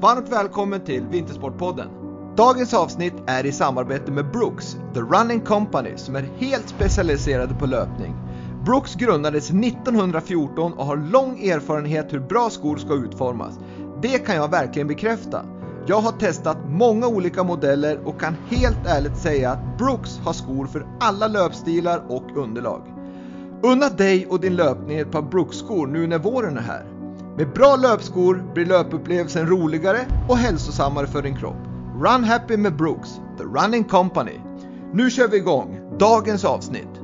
Varmt välkommen till Vintersportpodden. Dagens avsnitt är i samarbete med Brooks, The Running Company, som är helt specialiserade på löpning. Brooks grundades 1914 och har lång erfarenhet hur bra skor ska utformas. Det kan jag verkligen bekräfta. Jag har testat många olika modeller och kan helt ärligt säga att Brooks har skor för alla löpstilar och underlag. Unna dig och din löpning ett par Brooks-skor nu när våren är här. Med bra löpskor blir löpupplevelsen roligare och hälsosammare för din kropp. Run Happy med Brooks, The Running Company. Nu kör vi igång dagens avsnitt.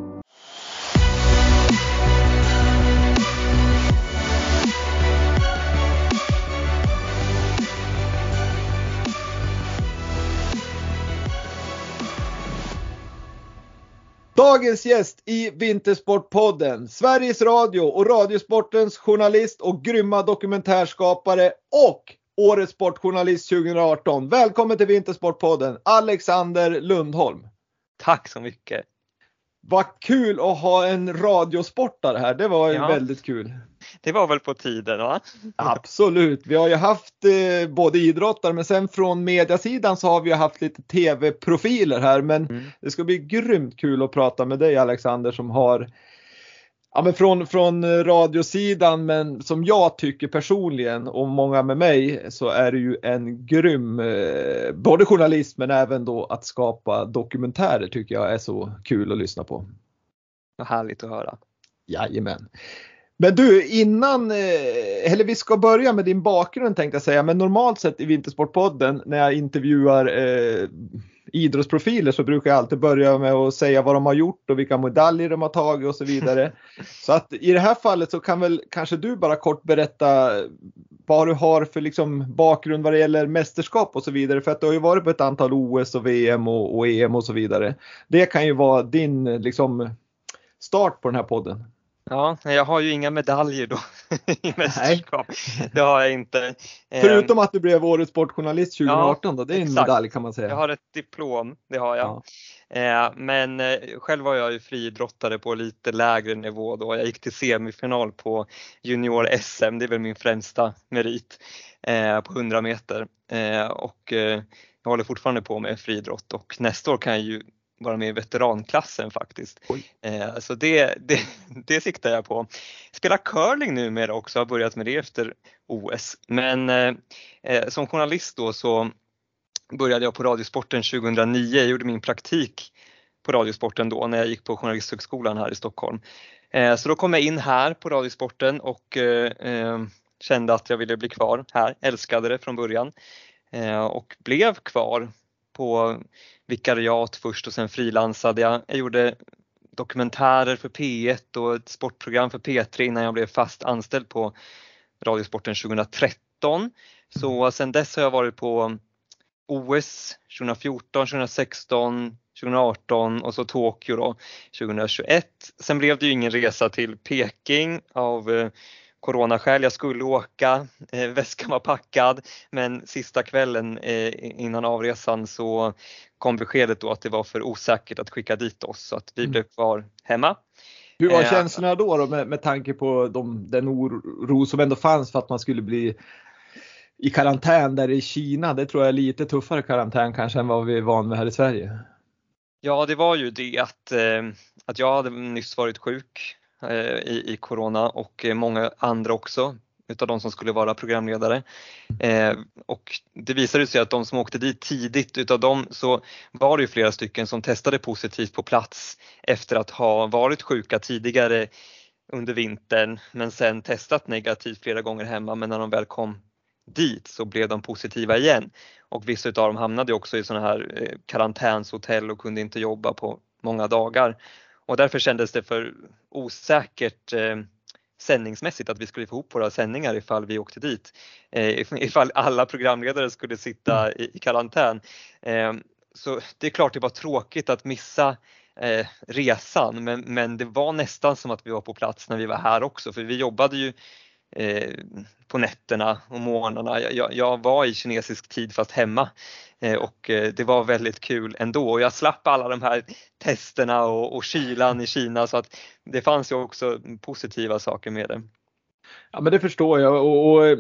Dagens gäst i Vintersportpodden, Sveriges Radio och Radiosportens journalist och grymma dokumentärskapare och Årets Sportjournalist 2018. Välkommen till Vintersportpodden, Alexander Lundholm. Tack så mycket. Vad kul att ha en radiosportare här, det var ja. väldigt kul. Det var väl på tiden va? Absolut, vi har ju haft eh, både idrottare men sen från mediasidan så har vi haft lite tv-profiler här men mm. det ska bli grymt kul att prata med dig Alexander som har Ja, men från, från radiosidan, men som jag tycker personligen och många med mig så är det ju en grym, eh, både journalist men även då att skapa dokumentärer tycker jag är så kul att lyssna på. Vad härligt att höra. Jajamän. Men du, innan, eh, eller vi ska börja med din bakgrund tänkte jag säga, men normalt sett i Vintersportpodden när jag intervjuar eh, idrottsprofiler så brukar jag alltid börja med att säga vad de har gjort och vilka medaljer de har tagit och så vidare. så att i det här fallet så kan väl kanske du bara kort berätta vad du har för liksom bakgrund vad det gäller mästerskap och så vidare. För att du har ju varit på ett antal OS och VM och, och EM och så vidare. Det kan ju vara din liksom start på den här podden. Ja, jag har ju inga medaljer då i mästerskap. Det har jag inte. Förutom att du blev årets sportjournalist 2018 ja, då, det är en exakt. medalj kan man säga. Jag har ett diplom, det har jag. Ja. Eh, men eh, själv var jag ju friidrottare på lite lägre nivå då. Jag gick till semifinal på junior-SM, det är väl min främsta merit eh, på 100 meter. Och jag håller fortfarande på med friidrott och nästa år kan jag ju vara med i veteranklassen faktiskt. Eh, så det, det, det siktar jag på. Spela curling numera också, har börjat med det efter OS. Men eh, eh, som journalist då så började jag på Radiosporten 2009, jag gjorde min praktik på Radiosporten då när jag gick på Journalisthögskolan här i Stockholm. Eh, så då kom jag in här på Radiosporten och eh, eh, kände att jag ville bli kvar här, älskade det från början och blev kvar på vikariat först och sen frilansade jag. Jag gjorde dokumentärer för P1 och ett sportprogram för P3 innan jag blev fast anställd på Radiosporten 2013. Så sen dess har jag varit på OS 2014, 2016, 2018 och så Tokyo då 2021. Sen blev det ju ingen resa till Peking av eh, coronaskäl. Jag skulle åka, eh, väskan var packad men sista kvällen eh, innan avresan så kom beskedet då att det var för osäkert att skicka dit oss så att vi mm. blev kvar hemma. Hur var eh, känslorna då, då med, med tanke på de, den oro som ändå fanns för att man skulle bli i karantän där i Kina? Det tror jag är lite tuffare karantän kanske än vad vi är van med här i Sverige. Ja, det var ju det att, eh, att jag hade nyss varit sjuk Eh, i, i Corona och eh, många andra också utav de som skulle vara programledare. Eh, och det visade sig att de som åkte dit tidigt utav dem så var det ju flera stycken som testade positivt på plats efter att ha varit sjuka tidigare under vintern men sen testat negativt flera gånger hemma men när de väl kom dit så blev de positiva igen. Och vissa utav dem hamnade också i sådana här eh, karantänshotell och kunde inte jobba på många dagar. Och därför kändes det för osäkert eh, sändningsmässigt att vi skulle få ihop våra sändningar ifall vi åkte dit. Eh, ifall alla programledare skulle sitta i, i karantän. Eh, så det är klart det var tråkigt att missa eh, resan men, men det var nästan som att vi var på plats när vi var här också för vi jobbade ju eh, på nätterna och morgnarna. Jag, jag, var i kinesisk tid fast hemma eh, och eh, det var väldigt kul ändå och jag slapp alla de här testerna och, och kylan i Kina så att det fanns ju också positiva saker med det. Ja men det förstår jag och, och eh,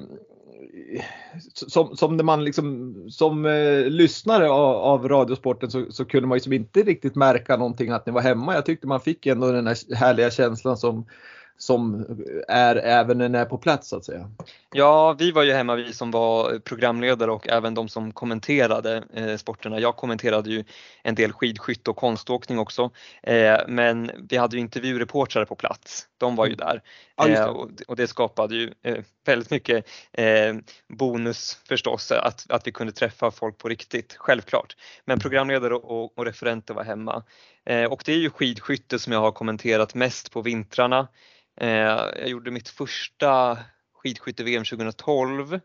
som, som när man liksom som eh, lyssnare av, av Radiosporten så, så, kunde man ju liksom inte riktigt märka någonting att ni var hemma. Jag tyckte man fick ändå den här härliga känslan som som är även när ni är på plats så att säga. Ja, vi var ju hemma vi som var programledare och även de som kommenterade eh, sporterna. Jag kommenterade ju en del skidskytte och konståkning också. Eh, men vi hade ju intervjureportrar på plats. De var ju mm. där ja, det. Eh, och, och, det skapade ju eh, väldigt mycket eh, bonus förstås att, att vi kunde träffa folk på riktigt, självklart. Men programledare och, och referenter var hemma. Eh, och det är ju skidskytte som jag har kommenterat mest på vintrarna. Eh, jag gjorde mitt första skidskytte-VM 2012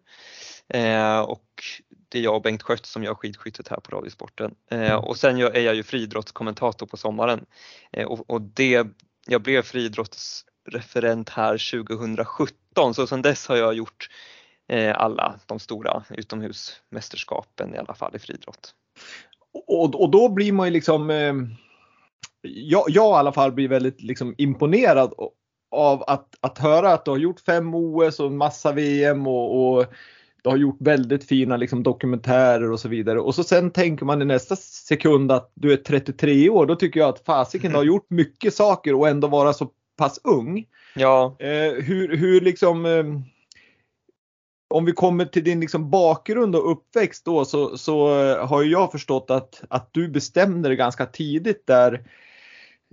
eh, och det är jag och Bengt Skött som gör skidskyttet här på Radiosporten. Eh, och sen är jag ju friidrottskommentator på sommaren eh, och, och det, jag blev friidrottsreferent här 2017 så sedan dess har jag gjort eh, alla de stora utomhusmästerskapen i alla fall i friidrott. Och, och då blir man ju liksom eh, jag, jag i alla fall blir väldigt liksom imponerad av att, att höra att du har gjort fem OS och en massa VM och, och du har gjort väldigt fina liksom, dokumentärer och så vidare. Och så sen tänker man i nästa sekund att du är 33 år. Då tycker jag att fasiken du har gjort mycket saker och ändå vara så pass ung. Ja. Eh, hur, hur liksom eh, om vi kommer till din liksom bakgrund och uppväxt då så, så har jag förstått att, att du bestämde dig ganska tidigt där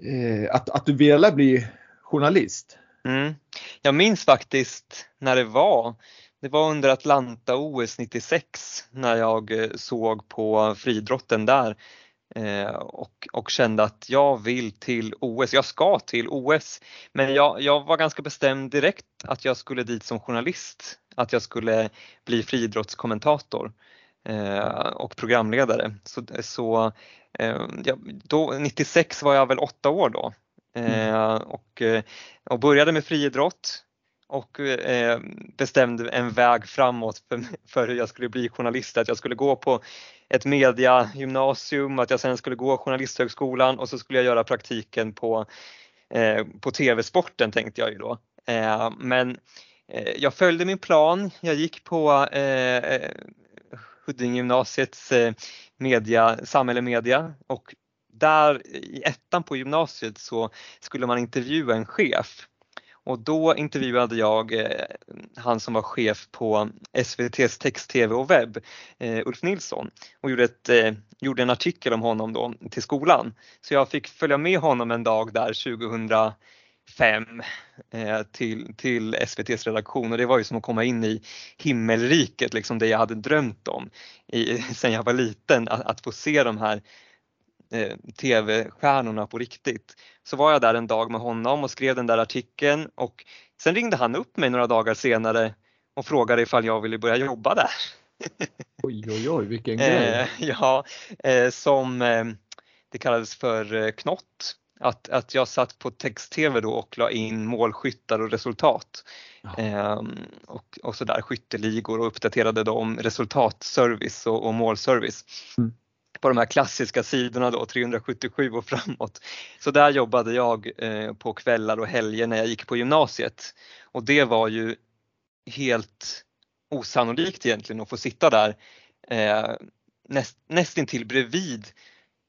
eh, att, att du ville bli journalist. Mm. Jag minns faktiskt när det var. Det var under Atlanta-OS 96 när jag eh, såg på friidrotten där eh, och, och, kände att jag vill till OS, jag ska till OS. Men jag, jag, var ganska bestämd direkt att jag skulle dit som journalist, att jag skulle bli friidrottskommentator eh, och programledare. Så, så eh, ja, då, 96 var jag väl åtta år då Mm. Eh, och, eh, och började med friidrott och eh, bestämde en väg framåt för, för hur jag skulle bli journalist. Att jag skulle gå på ett mediagymnasium, att jag sen skulle gå Journalisthögskolan och så skulle jag göra praktiken på, eh, på TV-sporten tänkte jag ju då. Eh, men jag följde min plan. Jag gick på Huddinge gymnasiets media, samhälle media och där i ettan på gymnasiet så skulle man intervjua en chef och då intervjuade jag eh, han som var chef på SVTs text-tv och webb, eh, Ulf Nilsson, och gjorde, ett, eh, gjorde en artikel om honom då till skolan. Så jag fick följa med honom en dag där 2005 eh, till, till SVTs redaktion och det var ju som att komma in i himmelriket, liksom det jag hade drömt om i, sen jag var liten, att, att få se de här eh, tv-stjärnorna på riktigt. Så var jag där en dag med honom och skrev den där artikeln och sen ringde han upp mig några dagar senare och frågade ifall jag ville börja jobba där. Oj oj oj vilken grej! Eh, ja, eh, som det kallades för knott. Att, att jag satt på text-tv då och la in målskyttar och resultat. Ja. och, och sådär skytteligor och uppdaterade dem resultatservice och, och målservice. Mm på de här klassiska sidorna då, 377 och framåt. Så där jobbade jag eh, på kvällar och helger när jag gick på gymnasiet och det var ju helt osannolikt egentligen att få sitta där eh, näst, nästintill bredvid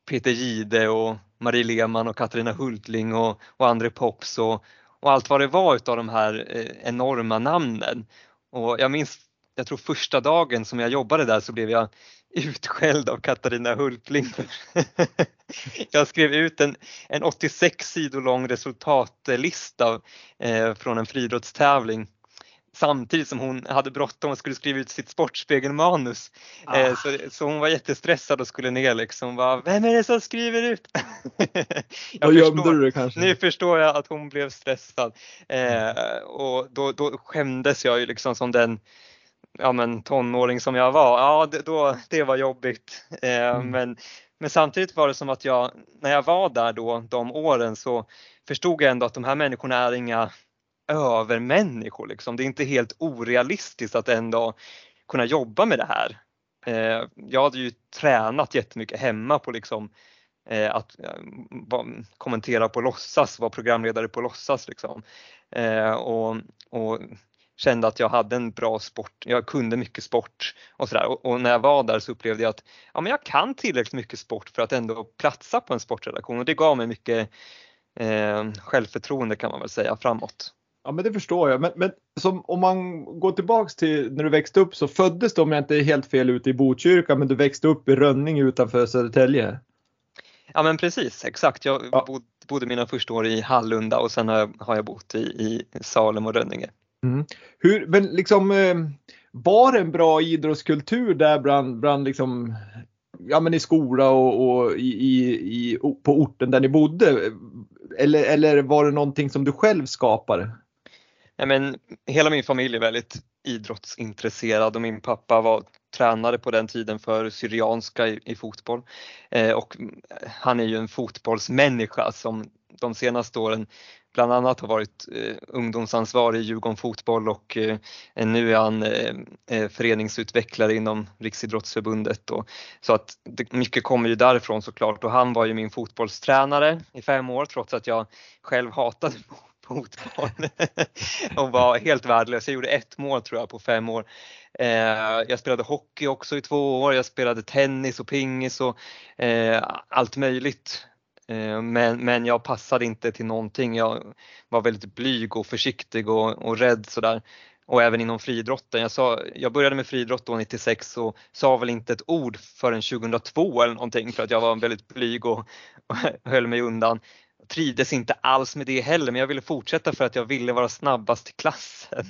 Peter Gide och Marie Lehmann och Katarina Hultling och, och André Pops och, och allt vad det var utav de här eh, enorma namnen. Och jag minns, jag tror första dagen som jag jobbade där så blev jag utskälld av Katarina Hultling. jag skrev ut en, en 86 sidor lång resultatlista eh, från en friidrottstävling samtidigt som hon hade bråttom och skulle skriva ut sitt Sportspegelmanus. Ah. Eh, så, så hon var jättestressad och skulle ner liksom. Bara, Vem är det som skriver ut? jag gömde du det kanske? Nu förstår jag att hon blev stressad. Eh, och då, då skämdes jag ju liksom som den ja, men, tonåring som jag var. Ja, det, då, det var jobbigt. Eh, mm. men, men samtidigt var det som att jag, när jag var där då de åren så förstod jag ändå att de här människorna är inga övermänniskor. Liksom. Det är inte helt orealistiskt att ändå kunna jobba med det här. Eh, jag hade ju tränat jättemycket hemma på liksom, eh, att kommentera på låtsas, vara programledare på låtsas. Liksom. Eh, och, och kände att jag hade en bra sport, jag kunde mycket sport och sådär och, och, när jag var där så upplevde jag att ja, men jag kan tillräckligt mycket sport för att ändå platsa på en sportredaktion och det gav mig mycket eh, självförtroende kan man väl säga framåt. Ja men det förstår jag. Men, men som, om man går tillbaks till när du växte upp så föddes du om jag inte är helt fel ute i Botkyrka men du växte upp i Rönning utanför Södertälje. Ja men precis, exakt. Jag ja. bod, bodde mina första år i Hallunda och sen har jag, har jag bott i, i Salem och Rönninge. Mm. Hur, men liksom, eh, var det en bra idrottskultur där bland, bland liksom, ja men i skola och, och i, i, i, på orten där ni bodde? Eller, eller var det någonting som du själv skapade? Nej, men hela min familj är väldigt idrottsintresserad och min pappa var tränare på den tiden för Syrianska i, i fotboll. Eh, och eh, han är ju en fotbollsmänniska som de senaste åren bland annat har varit eh, ungdomsansvarig i Djurgården Fotboll och eh, nu är han eh, eh, föreningsutvecklare inom Riksidrottsförbundet. Och, så att det, mycket kommer ju därifrån såklart och han var ju min fotbollstränare i fem år trots att jag själv hatade fotboll och var helt värdelös. Jag gjorde ett mål tror jag på fem år. Eh, jag spelade hockey också i två år, jag spelade tennis och pingis och eh, allt möjligt. Eh, men, men jag passade inte till någonting. Jag var väldigt blyg och försiktig och, och rädd sådär. Och även inom friidrotten. Jag, sa, jag började med friidrott då 96 och sa väl inte ett ord förrän 2002 eller någonting för att jag var väldigt blyg och, och höll mig undan. Jag trivdes inte alls med det heller men jag ville fortsätta för att jag ville vara snabbast i klassen.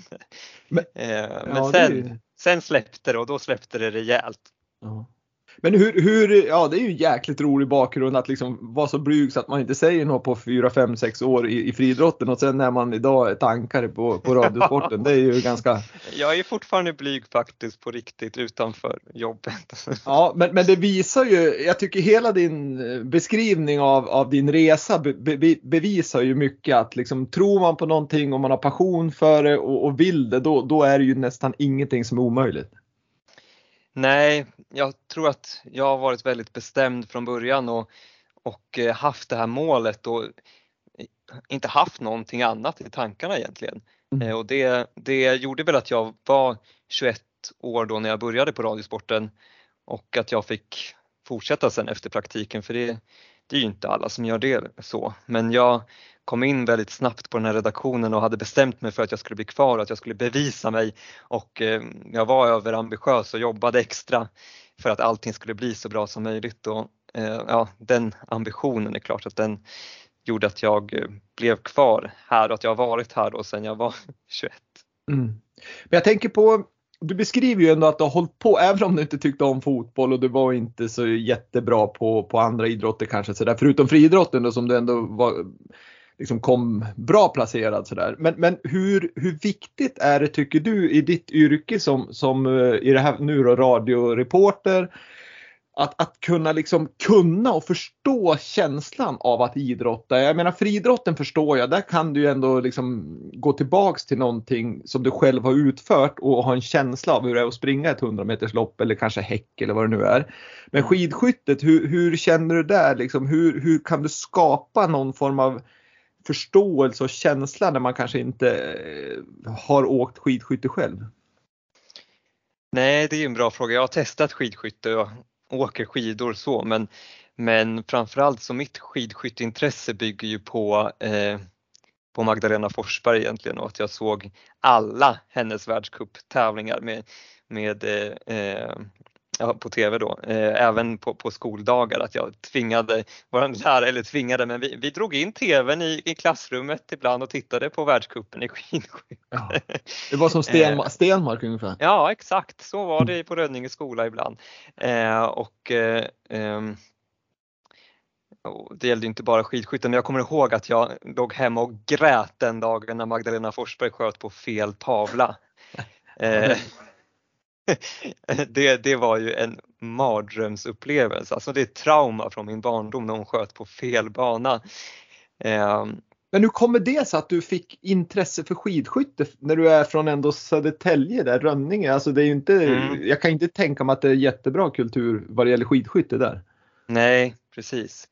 Men, eh, men ja, sen, det... sen släppte det och då släppte det rejält. Ja. Men hur, hur, ja det är ju en jäkligt rolig bakgrund att liksom vara så blyg så att man inte säger något på 4, 5, 6 år i, i friidrotten och sen när man idag är tankare på, på radiosporten. det är ju ganska... Jag är fortfarande blyg faktiskt på riktigt utanför jobbet. ja, men, men det visar ju, jag tycker hela din beskrivning av, av din resa be, be, bevisar ju mycket att liksom tror man på någonting och man har passion för det och, och vill det, då, då är det ju nästan ingenting som är omöjligt. Nej, jag tror att jag har varit väldigt bestämd från början och, och eh, haft det här målet och inte haft någonting annat i tankarna egentligen. Mm. Eh, och det, det gjorde väl att jag var 21 år då när jag började på Radiosporten och att jag fick fortsätta sen efter praktiken för det, det är ju inte alla som gör det så. Men jag kom in väldigt snabbt på den här redaktionen och hade bestämt mig för att jag skulle bli kvar och att jag skulle bevisa mig och eh, jag var överambitiös och jobbade extra för att allting skulle bli så bra som möjligt och eh, ja, den ambitionen är klart att den gjorde att jag eh, blev kvar här och att jag har varit här då sedan jag var 21. Mm. Men jag tänker på du beskriver ju ändå att du har hållit på, även om du inte tyckte om fotboll och du var inte så jättebra på, på andra idrotter kanske sådär, förutom friidrotten då som du ändå var, liksom kom bra placerad sådär. Men, men hur, hur viktigt är det tycker du i ditt yrke som, som eh, i det här nu då radioreporter att, att kunna liksom kunna och förstå känslan av att idrotta. Jag menar friidrotten förstår jag, där kan du ju ändå liksom gå tillbaks till någonting som du själv har utfört och ha en känsla av hur det är att springa ett 100 meters lopp eller kanske häck eller vad det nu är. Men skidskyttet, hur, hur känner du där liksom? Hur, hur kan du skapa någon form av förståelse och känsla när man kanske inte eh, har åkt skidskytte själv? Nej, det är en bra fråga. Jag har testat skidskytte och åker skidor så men, men framförallt så mitt skidskytteintresse bygger ju på, eh, på Magdalena Forsberg egentligen och att jag såg alla hennes världscuptävlingar med, med eh, eh ja, på TV då, eh, även på, på skoldagar att jag tvingade, vår lärare, eller tvingade, men vi, vi drog in TVn i, i klassrummet ibland och tittade på världscupen i skidskytte. Ja, det var som Stenmark, Stenmark ungefär? Ja exakt, så var det på Rönninge skola ibland. Eh, och eh, ehm, det gällde inte bara skidskytten, men jag kommer ihåg att jag låg hemma och grät den dagen när Magdalena Forsberg sköt på fel tavla. Det, det var ju en mardrömsupplevelse, alltså det är trauma från min barndom när hon sköt på fel bana. Ehm, men hur kommer det sig att du fick intresse för skidskytte när du är från ändå Södertälje där, Rönninge? Alltså det är inte, mm. Jag kan inte tänka mig att det är jättebra kultur vad det gäller skidskytte där. Nej, precis.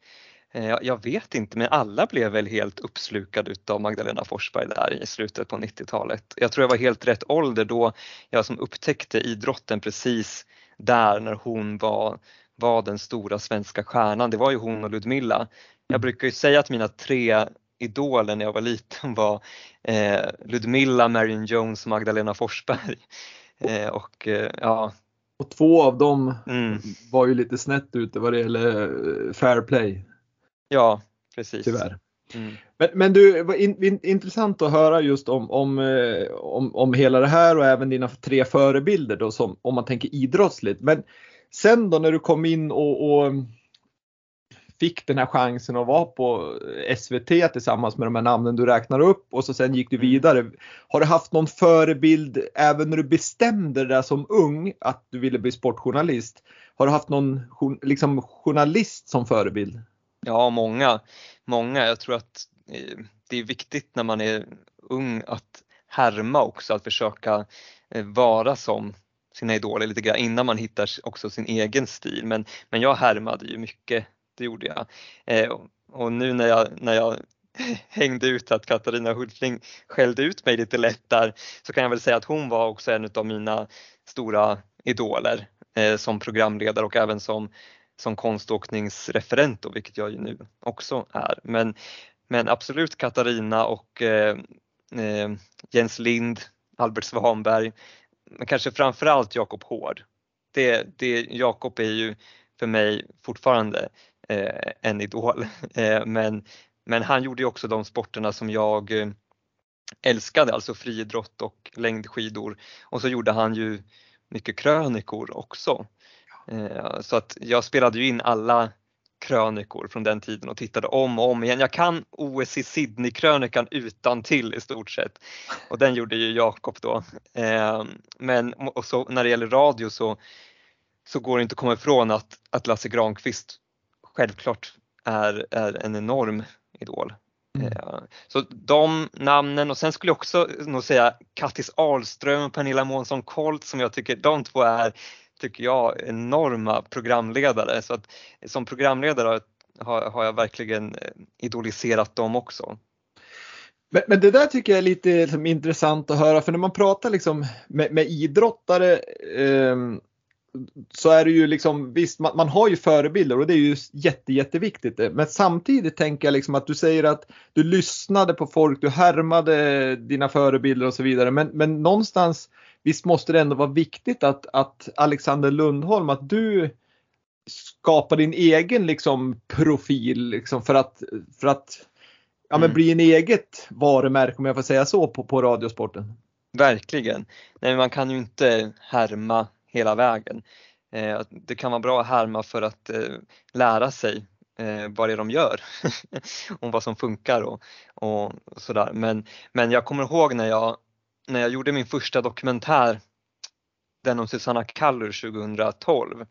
Eh, jag vet inte, men alla blev väl helt uppslukade utav Magdalena Forsberg där i slutet på 90-talet. Jag tror jag var helt rätt ålder då jag som upptäckte idrotten precis där när hon var, var den stora svenska stjärnan. Det var ju hon och Ludmilla. Jag brukar ju säga att mina tre idoler när jag var liten var eh, Ludmilla, Marion Jones och Magdalena Forsberg. Eh, och eh, ja, och två av dem mm. var ju lite snett ute vad det gäller eh, fair play. Ja, precis. Tyvärr. Mm. Men, men du, var in, in, intressant att höra just om, om, eh, om, om hela det här och även dina tre förebilder då som, om man tänker idrottsligt. Men sen då när du kom in och, och fick den här chansen att vara på SVT tillsammans med de här namnen du räknar upp och så sen gick du mm. vidare. Har du haft någon förebild även när du bestämde dig som ung att du ville bli sportjournalist? Har du haft någon liksom, journalist som förebild? Ja, många. Många. Jag tror att eh, det är viktigt när man är ung att härma också, att försöka eh, vara som sina idoler lite grann innan man hittar också sin egen stil. Men, men jag härmade ju mycket, det gjorde jag. Eh, och nu när jag, när jag hängde ut att Katarina Hultling skällde ut mig lite lätt där så kan jag väl säga att hon var också en av mina stora idoler eh, som programledare och även som som konståkningsreferent, då, vilket jag ju nu också är. Men, men absolut Katarina och eh, eh, Jens Lind, Albert Svanberg, men kanske framförallt Jakob Hård. Det, det, Jakob är ju för mig fortfarande eh, en idol, eh, men, men han gjorde ju också de sporterna som jag eh, älskade, alltså friidrott och längdskidor och så gjorde han ju mycket krönikor också. Eh, så att jag spelade ju in alla krönikor från den tiden och tittade om och om igen. Jag kan OS i Sydney-krönikan utan till i stort sett och den gjorde ju Jakob då. Eh, men och så, när det gäller radio så, så går det inte att komma ifrån att, att Lasse Granqvist självklart är, är en enorm idol. Mm. Eh, så de namnen och sen skulle jag också nog säga Kattis Ahlström och Pernilla Månsson Colt som jag tycker de två är tycker jag, enorma programledare. Så att som programledare har, har jag verkligen eh, idoliserat dem också. Men, men, det där tycker jag är lite liksom, intressant att höra för när man pratar liksom med, med idrottare eh, så är det ju liksom visst man, man, har ju förebilder och det är ju jätte, jätteviktigt. Men samtidigt tänker jag liksom att du säger att du lyssnade på folk, du härmade dina förebilder och så vidare. Men, men någonstans visst måste det ändå vara viktigt att, att Alexander Lundholm, att du skapar din egen liksom, profil liksom, för att, för att ja, men mm. bli en eget varumärke om jag får säga så på, på radiosporten. Verkligen. Nej, man kan ju inte härma hela vägen. Eh, det kan vara bra att härma för att eh, lära sig eh, vad det är de gör, om vad som funkar och, och sådär. Men, men jag kommer ihåg när jag när jag gjorde min första dokumentär, den om Susanna Kallur 2012,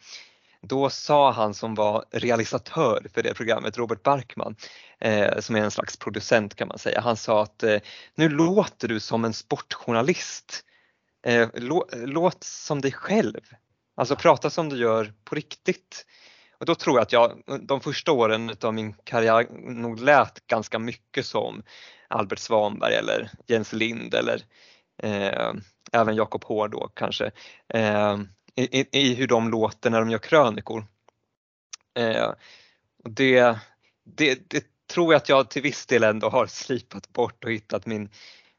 då sa han som var realisatör för det programmet, Robert Barkman, eh, som är en slags producent kan man säga, han sa att eh, nu låter du som en sportjournalist. Eh, lå, låt som dig själv, alltså prata som du gör på riktigt. Och då tror jag att jag de första åren av min karriär nog lät ganska mycket som Albert Svanberg eller Jens Lind eller eh, Eh, även Jakob Hård då kanske, eh, i, i, hur de låter när de gör krönikor. Eh, och det, det, det, tror jag att jag till viss del ändå har slipat bort och hittat min,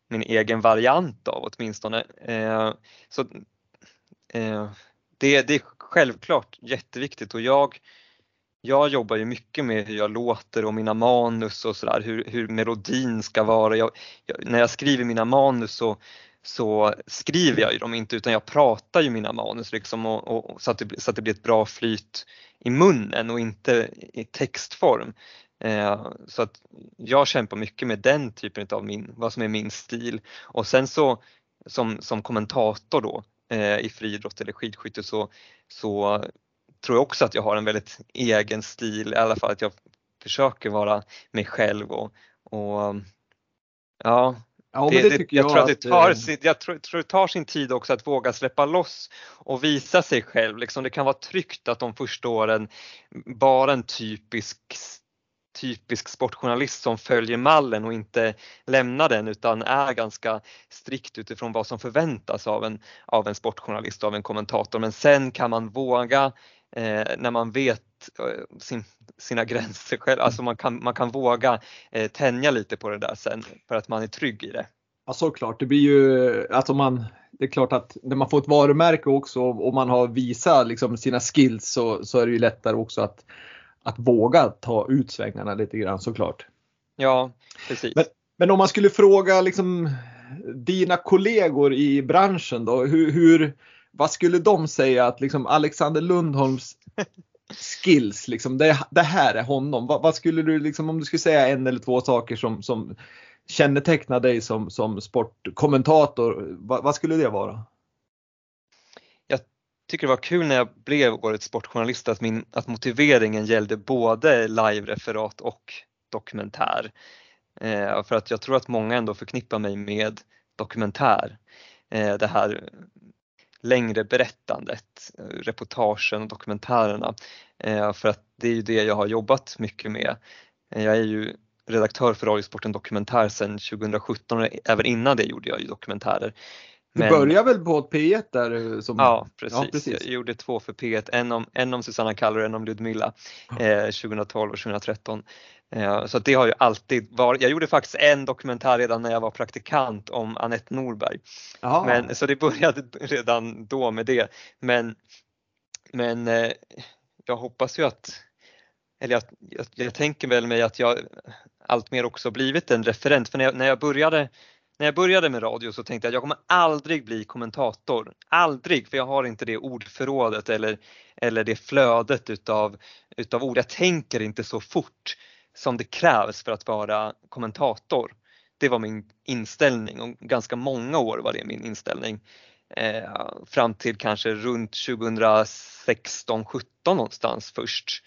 min egen variant av åtminstone. Eh, så, eh, det, det är självklart jätteviktigt och jag, jag jobbar ju mycket med hur jag låter och mina manus och sådär, hur, hur melodin ska vara. Jag, jag, när jag skriver mina manus så, så skriver jag ju dem inte utan jag pratar ju mina manus liksom och, och, så, att det, så att det blir ett bra flyt i munnen och inte i textform. Eh, så att jag kämpar mycket med den typen av min, vad som är min stil och sen så som, som kommentator då eh, i friidrott eller skidskytte så, så tror jag också att jag har en väldigt egen stil, i alla fall att jag försöker vara mig själv och, och ja, Ja, det, det, jag, jag, tror att det tar, sin, jag tror, tror det tar sin tid också att våga släppa loss och visa sig själv. Liksom det kan vara tryggt att de första åren bara en typisk typisk sportjournalist som följer mallen och inte lämnar den utan är ganska strikt utifrån vad som förväntas av en, av en sportjournalist, av en kommentator. Men sen kan man våga eh, när man vet eh, sin, sina gränser själv, alltså man kan, man kan våga eh, tänja lite på det där sen för att man är trygg i det. Ja såklart, det blir ju, alltså man, det är klart att när man får ett varumärke också och man har visat liksom sina skills så, så är det ju lättare också att att våga ta ut svängarna lite grann såklart. Ja, precis. Men, men om man skulle fråga liksom dina kollegor i branschen då, hur, hur vad skulle de säga att liksom Alexander Lundholms skills, liksom, det, det här är honom. Vad, vad, skulle du, liksom, om du skulle säga en eller två saker som, som kännetecknar dig som, som sportkommentator, vad, vad skulle det vara? Jag tycker det var kul när jag blev årets sportjournalist att, min, att motiveringen gällde både live-referat och dokumentär. Eh, för att jag tror att många ändå förknippar mig med dokumentär. Eh, det här längre berättandet, eh, reportagen och dokumentärerna. Eh, för att det är ju det jag har jobbat mycket med. Eh, jag är ju redaktör för Radiosporten Dokumentär sedan 2017 och även innan det gjorde jag ju dokumentärer. Du började väl på P1 där? Eh, som... Ja, precis. ja, precis. Jag gjorde två för P1, en om, en om Susanna Kallur och en om Ludmilla eh, 2012 och 2013. Eh, så det har ju alltid varit, jag gjorde faktiskt en dokumentär redan när jag var praktikant om Anette Norberg. Men, så det började redan då med det. Men, men eh, jag hoppas ju att, eller jag, jag, jag tänker väl mig att jag allt mer också blivit en referent. För när jag, när jag började när jag började med radio så tänkte jag att jag kommer aldrig bli kommentator. Aldrig, för jag har inte det ordförrådet eller, eller det flödet utav, utav ord. Jag tänker inte så fort som det krävs för att vara kommentator. Det var min inställning och ganska många år var det min inställning. Eh, fram till kanske runt 2016, 17 någonstans först.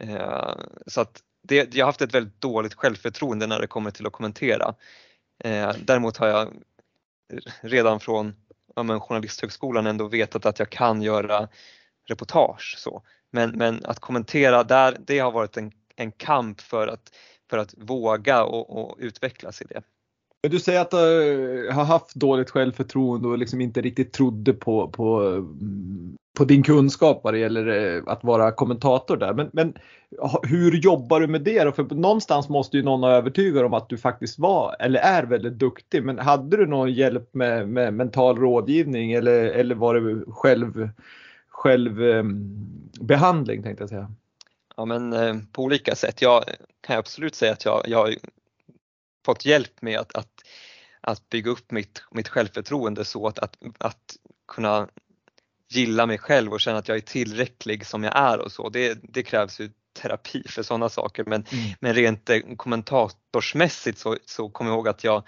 Eh, så att det, jag har haft ett väldigt dåligt självförtroende när det kommer till att kommentera. Eh, däremot har jag redan från ja, men Journalisthögskolan ändå vetat att jag kan göra reportage. Så. Men, men att kommentera där, det har varit en, en kamp för att, för att våga och, och utvecklas i det. Du säger att du har haft dåligt självförtroende och liksom inte riktigt trodde på, på, mm, på din kunskap vad det gäller eh, att vara kommentator där. Men, men hur jobbar du med det då? För någonstans måste ju någon ha övertygat om att du faktiskt var eller är väldigt duktig. Men hade du någon hjälp med, med mental rådgivning eller, eller var det själv, självbehandling eh, tänkte jag säga? Ja men på olika sätt. Jag kan absolut säga att jag, jag fått hjälp med att, att, att bygga upp mitt, mitt självförtroende så att, att, att kunna gilla mig själv och känna att jag är tillräcklig som jag är och så. Det, det krävs ju terapi för sådana saker men, mm. men rent eh, kommentatorsmässigt så, så kommer jag ihåg att jag,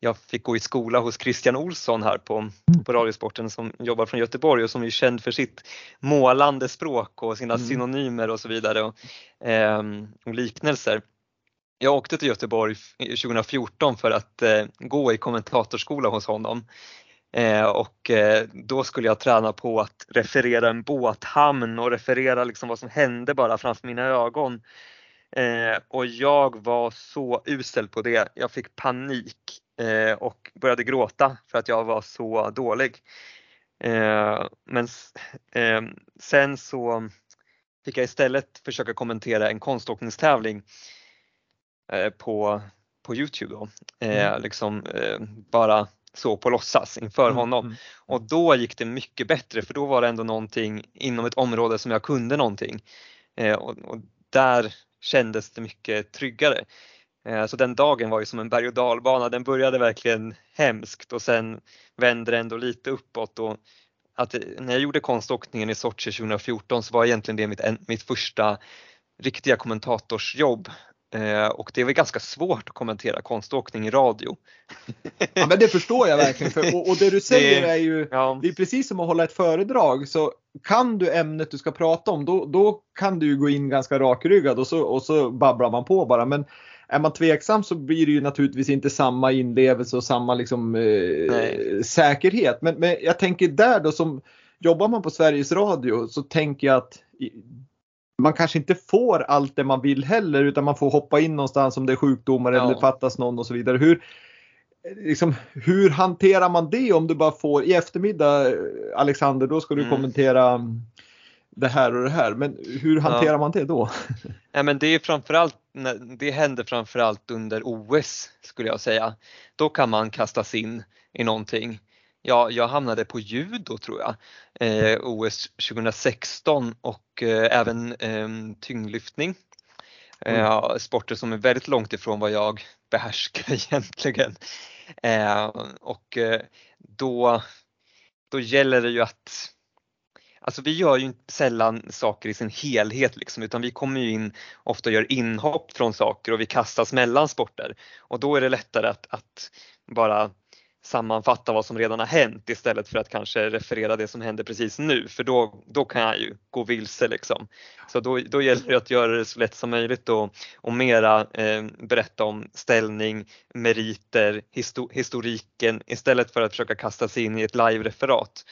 jag fick gå i skola hos Christian Olsson här på, mm. på Radiosporten som jobbar från Göteborg och som är känd för sitt målande språk och sina mm. synonymer och så vidare och, eh, och liknelser. Jag åkte till Göteborg 2014 för att eh, gå i kommentatorskola hos honom. Eh, och eh, då skulle jag träna på att referera en båthamn och referera liksom vad som hände bara framför mina ögon. Eh, och jag var så usel på det. Jag fick panik eh, och började gråta för att jag var så dålig. Eh, men eh, sen så fick jag istället försöka kommentera en konståkningstävling Eh, på, på Youtube då. Eh, mm. liksom, eh, bara så på låtsas inför mm, honom. Mm. Och då gick det mycket bättre för då var det ändå någonting inom ett område som jag kunde någonting. Eh, och, och, där kändes det mycket tryggare. Eh, så den dagen var ju som en berg och dalbana. Den började verkligen hemskt och sen vände det ändå lite uppåt. Och att, när jag gjorde konståkningen i Sochi 2014 så var egentligen det mitt, mitt första riktiga kommentatorsjobb Eh, och det är väl ganska svårt att kommentera konståkning i radio. Ja men det förstår jag verkligen. För, och, och det du säger det, är ju, ja. det är precis som att hålla ett föredrag. Så kan du ämnet du ska prata om då, då kan du gå in ganska rakryggad och så, och så babblar man på bara. Men är man tveksam så blir det ju naturligtvis inte samma inlevelse och samma liksom, eh, säkerhet. Men, men jag tänker där då som jobbar man på Sveriges Radio så tänker jag att man kanske inte får allt det man vill heller utan man får hoppa in någonstans om det är sjukdomar ja. eller fattas någon och så vidare. Hur, liksom, hur hanterar man det om du bara får i eftermiddag Alexander då ska du mm. kommentera det här och det här. Men hur hanterar ja. man det då? Ja, men det, är framförallt, det händer framförallt under OS skulle jag säga. Då kan man kastas in i någonting ja, jag hamnade på judo tror jag, eh, OS 2016 och eh, även eh, tyngdlyftning. Mm. sporter som är väldigt långt ifrån vad jag behärskar egentligen. Eh, och eh, då, då gäller det ju att Alltså vi gör ju sällan saker i sin helhet liksom, utan vi kommer ju in, ofta gör inhopp från saker och vi kastas mellan sporter och då är det lättare att, att bara sammanfatta vad som redan har hänt istället för att kanske referera det som händer precis nu för då, då kan jag ju gå vilse liksom. Så då, då gäller det att göra det så lätt som möjligt och, och mera eh, berätta om ställning, meriter, histo historiken istället för att försöka kasta sig in i ett live-referat.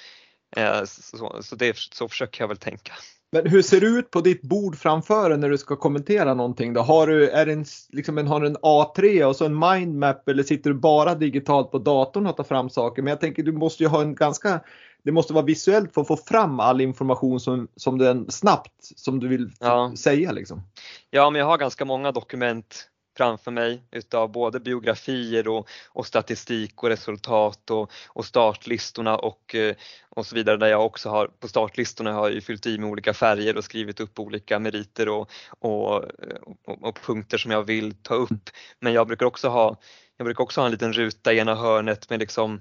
Eh, så, så, det, så försöker jag väl tänka. Men hur ser det ut på ditt bord framför dig när du ska kommentera någonting? Då? Har, du, är en, liksom en, har du en A3 och så en mindmap eller sitter du bara digitalt på datorn och tar fram saker? Men jag tänker du måste ju ha en ganska, det måste vara visuellt för att få fram all information som, som den snabbt som du vill ja. säga. Liksom. Ja, men jag har ganska många dokument framför mig utav både biografier och, och statistik och resultat och, och startlistorna och, eh, och så vidare där jag också har på startlistorna har jag fyllt i med olika färger och skrivit upp olika meriter och, och, och, och punkter som jag vill ta upp. Men jag brukar också ha, jag brukar också ha en liten ruta i ena hörnet med liksom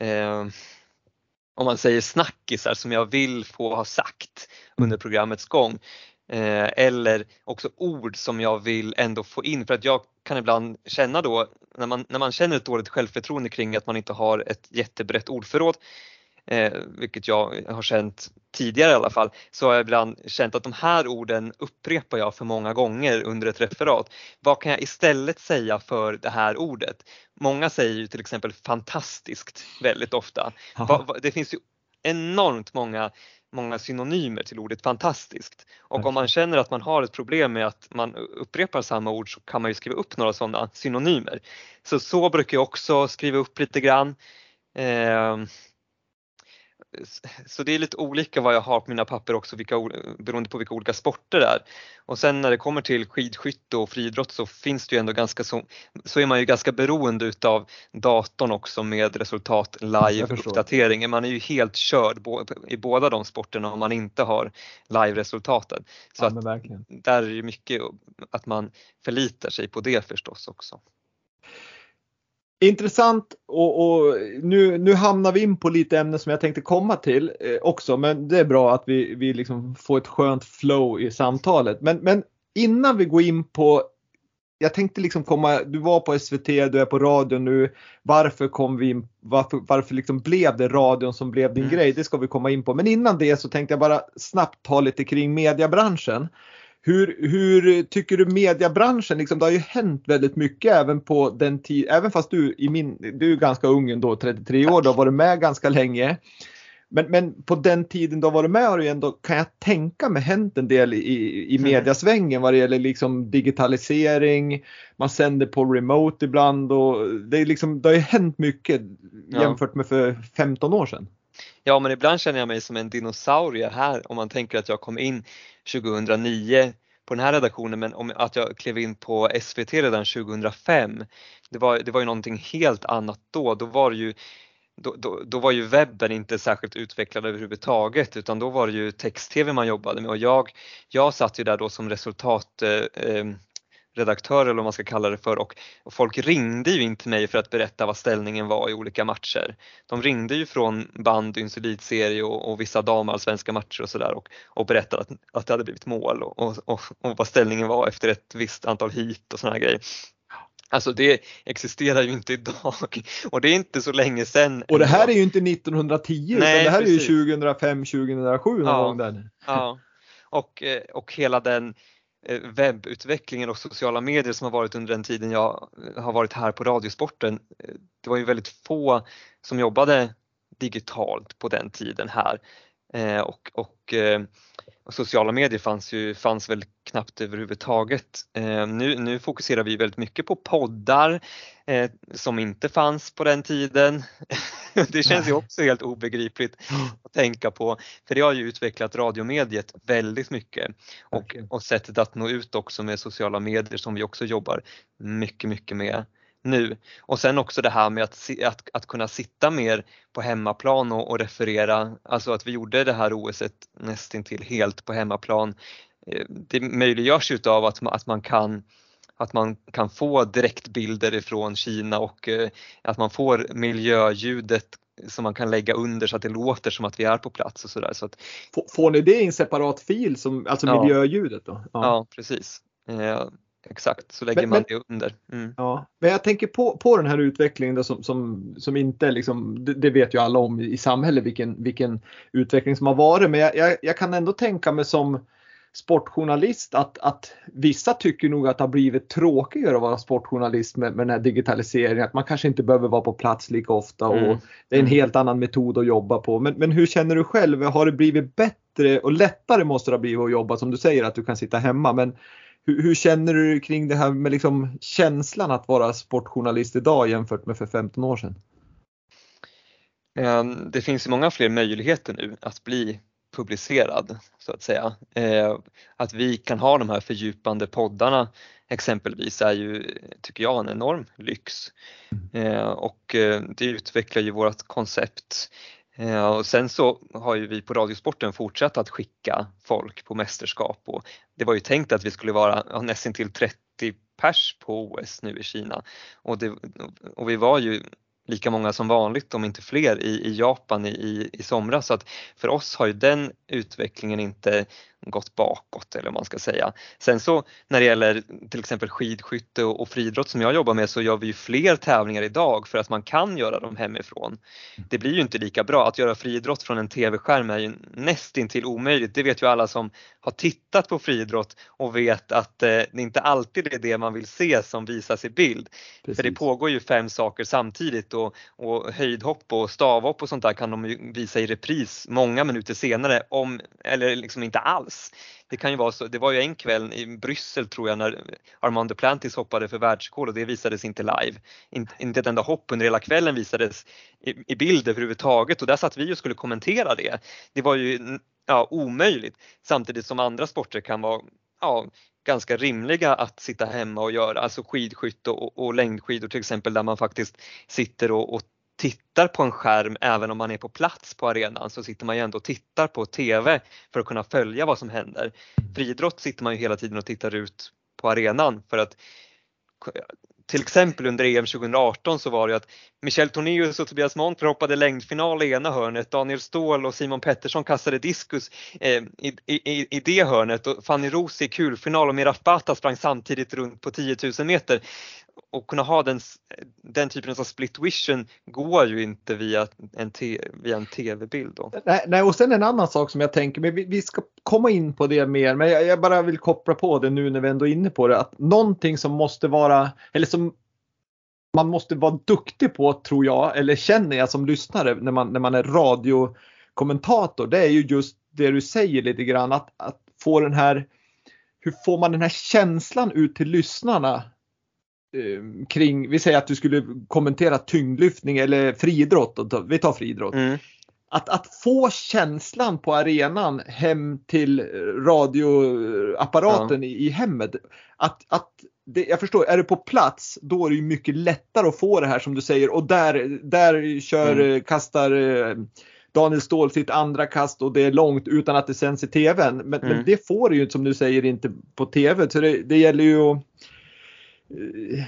eh, om man säger snackisar som jag vill få ha sagt under programmets gång. Eh, eller också ord som jag vill ändå få in för att jag kan ibland känna då när man, när man känner ett dåligt självförtroende kring att man inte har ett jättebrett ordförråd eh, vilket jag har känt tidigare i alla fall, så har jag ibland känt att de här orden upprepar jag för många gånger under ett referat. Vad kan jag istället säga för det här ordet? Många säger ju till exempel fantastiskt väldigt ofta. Det finns ju enormt många många synonymer till ordet fantastiskt. Och om man känner att man har ett problem med att man upprepar samma ord så kan man ju skriva upp några sådana synonymer. Så så brukar jag också skriva upp lite grann. Eh, så det är lite olika vad jag har på mina papper också vilka, beroende på vilka olika sporter det är. Och sen när det kommer till skidskytte och friidrott så finns det ju ändå ganska så, så är man ju ganska beroende utav datorn också med resultat live uppdateringen. Man är ju helt körd i båda de sporterna om man inte har live-resultaten. Så ja, där är det mycket att man förlitar sig på det förstås också. Intressant och, och, nu, nu hamnar vi in på lite ämnen som jag tänkte komma till eh, också men det är bra att vi, vi liksom får ett skönt flow i samtalet. Men, men innan vi går in på jag tänkte liksom komma, du var på SVT, du är på radion nu. Varför kom vi in, varför, varför liksom blev det radion som blev din mm. grej? Det ska vi komma in på. Men innan det så tänkte jag bara snabbt ta lite kring mediebranschen. Hur, hur tycker du mediebranschen, liksom, det har ju hänt väldigt mycket även på den tiden, även fast du, i min, du är ganska ung ändå, 33 år, du har varit med ganska länge. Men, men på den tiden du har varit med har ju ändå, kan jag tänka mig, hänt en del i, i mm. mediasvängen vad det gäller liksom digitalisering, man sänder på remote ibland och det, är liksom, det har ju hänt mycket jämfört med för 15 år sedan. Ja men ibland känner jag mig som en dinosaurie här om man tänker att jag kom in 2009 på den här redaktionen men om att jag klev in på SVT redan 2005. Det var, det var ju någonting helt annat då. Då var ju då, då, då, var ju webben inte särskilt utvecklad överhuvudtaget utan då var det ju text-tv man jobbade med och jag, jag satt ju där då som resultat eh, eh redaktör eller vad man ska kalla det för och, och, folk ringde ju in till mig för att berätta vad ställningen var i olika matcher. De ringde ju från bandyns elitserie och, och vissa damallsvenska matcher och sådär och, och berättade att, att det hade blivit mål och, och, och, och vad ställningen var efter ett visst antal hit och sådana grejer. Alltså det existerar ju inte idag och det är inte så länge sedan. Och det här är ju inte 1910 Nej, utan det här precis. är ju 2005, 2007 någon ja, gång där. Ja, och, eh, och hela den Eh, webbutvecklingen och sociala medier som har varit under den tiden jag eh, har varit här på Radiosporten. Eh, det var ju väldigt få som jobbade digitalt på den tiden här och, och, och sociala medier fanns ju fanns väl knappt överhuvudtaget. Nu, nu fokuserar vi väldigt mycket på poddar som inte fanns på den tiden. det känns ju också helt obegripligt att tänka på för det har ju utvecklat radiomediet väldigt mycket och, och sättet att nå ut också med sociala medier som vi också jobbar mycket, mycket med nu. Och sen också det här med att, att, att kunna sitta mer på hemmaplan och, och referera, alltså att vi gjorde det här OSet nästintill helt på hemmaplan. Eh, det möjliggörs ju av att, att man kan att man kan få direktbilder ifrån Kina och eh, att man får miljöljudet som man kan lägga under så att det låter som att vi är på plats och sådär. Så att, får ni det i en separat fil, som, alltså ja, miljöljudet då? Ja, ja precis. Exakt, så lägger men, man det under. Mm. Ja, men jag tänker på, på den här utvecklingen då som, som, som inte liksom, det, det vet ju alla om i samhället vilken, vilken utveckling som har varit, men jag, jag, jag kan ändå tänka mig som sportjournalist att, att vissa tycker nog att det har blivit tråkigare att vara sportjournalist med, med den här digitaliseringen. Att man kanske inte behöver vara på plats lika ofta och mm. det är en mm. helt annan metod att jobba på. Men, men hur känner du själv? Har det blivit bättre och lättare måste det ha blivit att jobba som du säger att du kan sitta hemma. Men hur, hur känner du kring det här med liksom känslan att vara sportjournalist idag jämfört med för 15 år sedan? Ehm, det finns många fler möjligheter nu att bli publicerad så att säga. Eh, att vi kan ha de här fördjupande poddarna exempelvis är ju, tycker jag, en enorm lyx. Eh, och eh, det utvecklar ju vårt koncept. Eh, och sen så har ju vi på Radiosporten fortsatt att skicka folk på mästerskap och det var ju tänkt att vi skulle vara ja, nästan till 30 pers på OS nu i Kina och, det, och vi var ju lika många som vanligt, om inte fler, i, i Japan i, i somras. Så att för oss har ju den utvecklingen inte gått bakåt eller vad man ska säga. Sen så när det gäller till exempel skidskytte och, friidrott som jag jobbar med så gör vi ju fler tävlingar idag för att man kan göra dem hemifrån. Det blir ju inte lika bra. Att göra friidrott från en tv-skärm är ju nästintill omöjligt. Det vet ju alla som har tittat på friidrott och vet att eh, det inte alltid är det man vill se som visas i bild. Precis. För det pågår ju fem saker samtidigt och, och höjdhopp och stavhopp och sånt där kan de ju visa i repris många minuter senare om, eller liksom inte alls alls. Det kan ju vara så, det var ju en kväll i Bryssel tror jag när Armand Duplantis hoppade för världsrekord och det visades inte live. Inte, inte ett enda hopp under hela kvällen visades i, i bild överhuvudtaget och där satt vi och skulle kommentera det. Det var ju ja, omöjligt samtidigt som andra sporter kan vara ja, ganska rimliga att sitta hemma och göra, alltså skidskytte och, och längdskidor till exempel där man faktiskt sitter och, och tittar på en skärm även om man är på plats på arenan så sitter man ju ändå och tittar på TV för att kunna följa vad som händer. Friidrott sitter man ju hela tiden och tittar ut på arenan för att till exempel under EM 2018 så var det att Michel Tornéus och Tobias Montler hoppade längdfinal i ena hörnet, Daniel Ståhl och Simon Pettersson kastade diskus eh, i, i, i det hörnet och Fanny Roos i kulfinal och Miraf Bata sprang samtidigt runt på 10 000 meter och kunna ha den, den typen av split vision går ju inte via en, via en tv-bild. Då. Nej, nej, och sen en annan sak som jag tänker, men vi, vi ska komma in på det mer, men jag, jag, bara vill koppla på det nu när vi ändå är inne på det, att någonting som måste vara, eller som man måste vara duktig på tror jag, eller känner jag som lyssnare när man, när man är radiokommentator, det är ju just det du säger lite grann, att, att få den här, hur får man den här känslan ut till lyssnarna Eh, kring, vi säger att du skulle kommentera tyngdlyftning eller friidrott, vi tar friidrott. Mm att, att få känslan på arenan hem till radioapparaten ja. i, i hemmet. Att, att det, jag förstår, är det på plats då är det mycket lättare att få det här som du säger och där, där kör, mm. kastar eh, Daniel Ståhl sitt andra kast och det är långt utan att det sänds i tvn. Men, mm. men det får du ju som du säger inte på tv. Så det, det gäller ju att eh,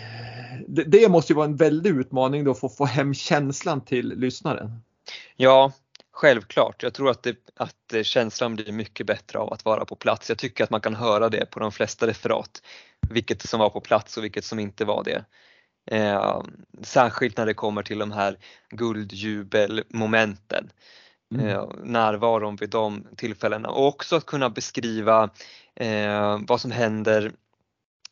det, det, måste ju vara en väldig utmaning då för att få hem känslan till lyssnaren. Ja, självklart. Jag tror att, det, att känslan blir mycket bättre av att vara på plats. Jag tycker att man kan höra det på de flesta referat. Vilket som var på plats och vilket som inte var det. Eh, särskilt när det kommer till de här guldjubelmomenten. Mm. Eh, närvaron vid de tillfällena och också att kunna beskriva eh, vad som händer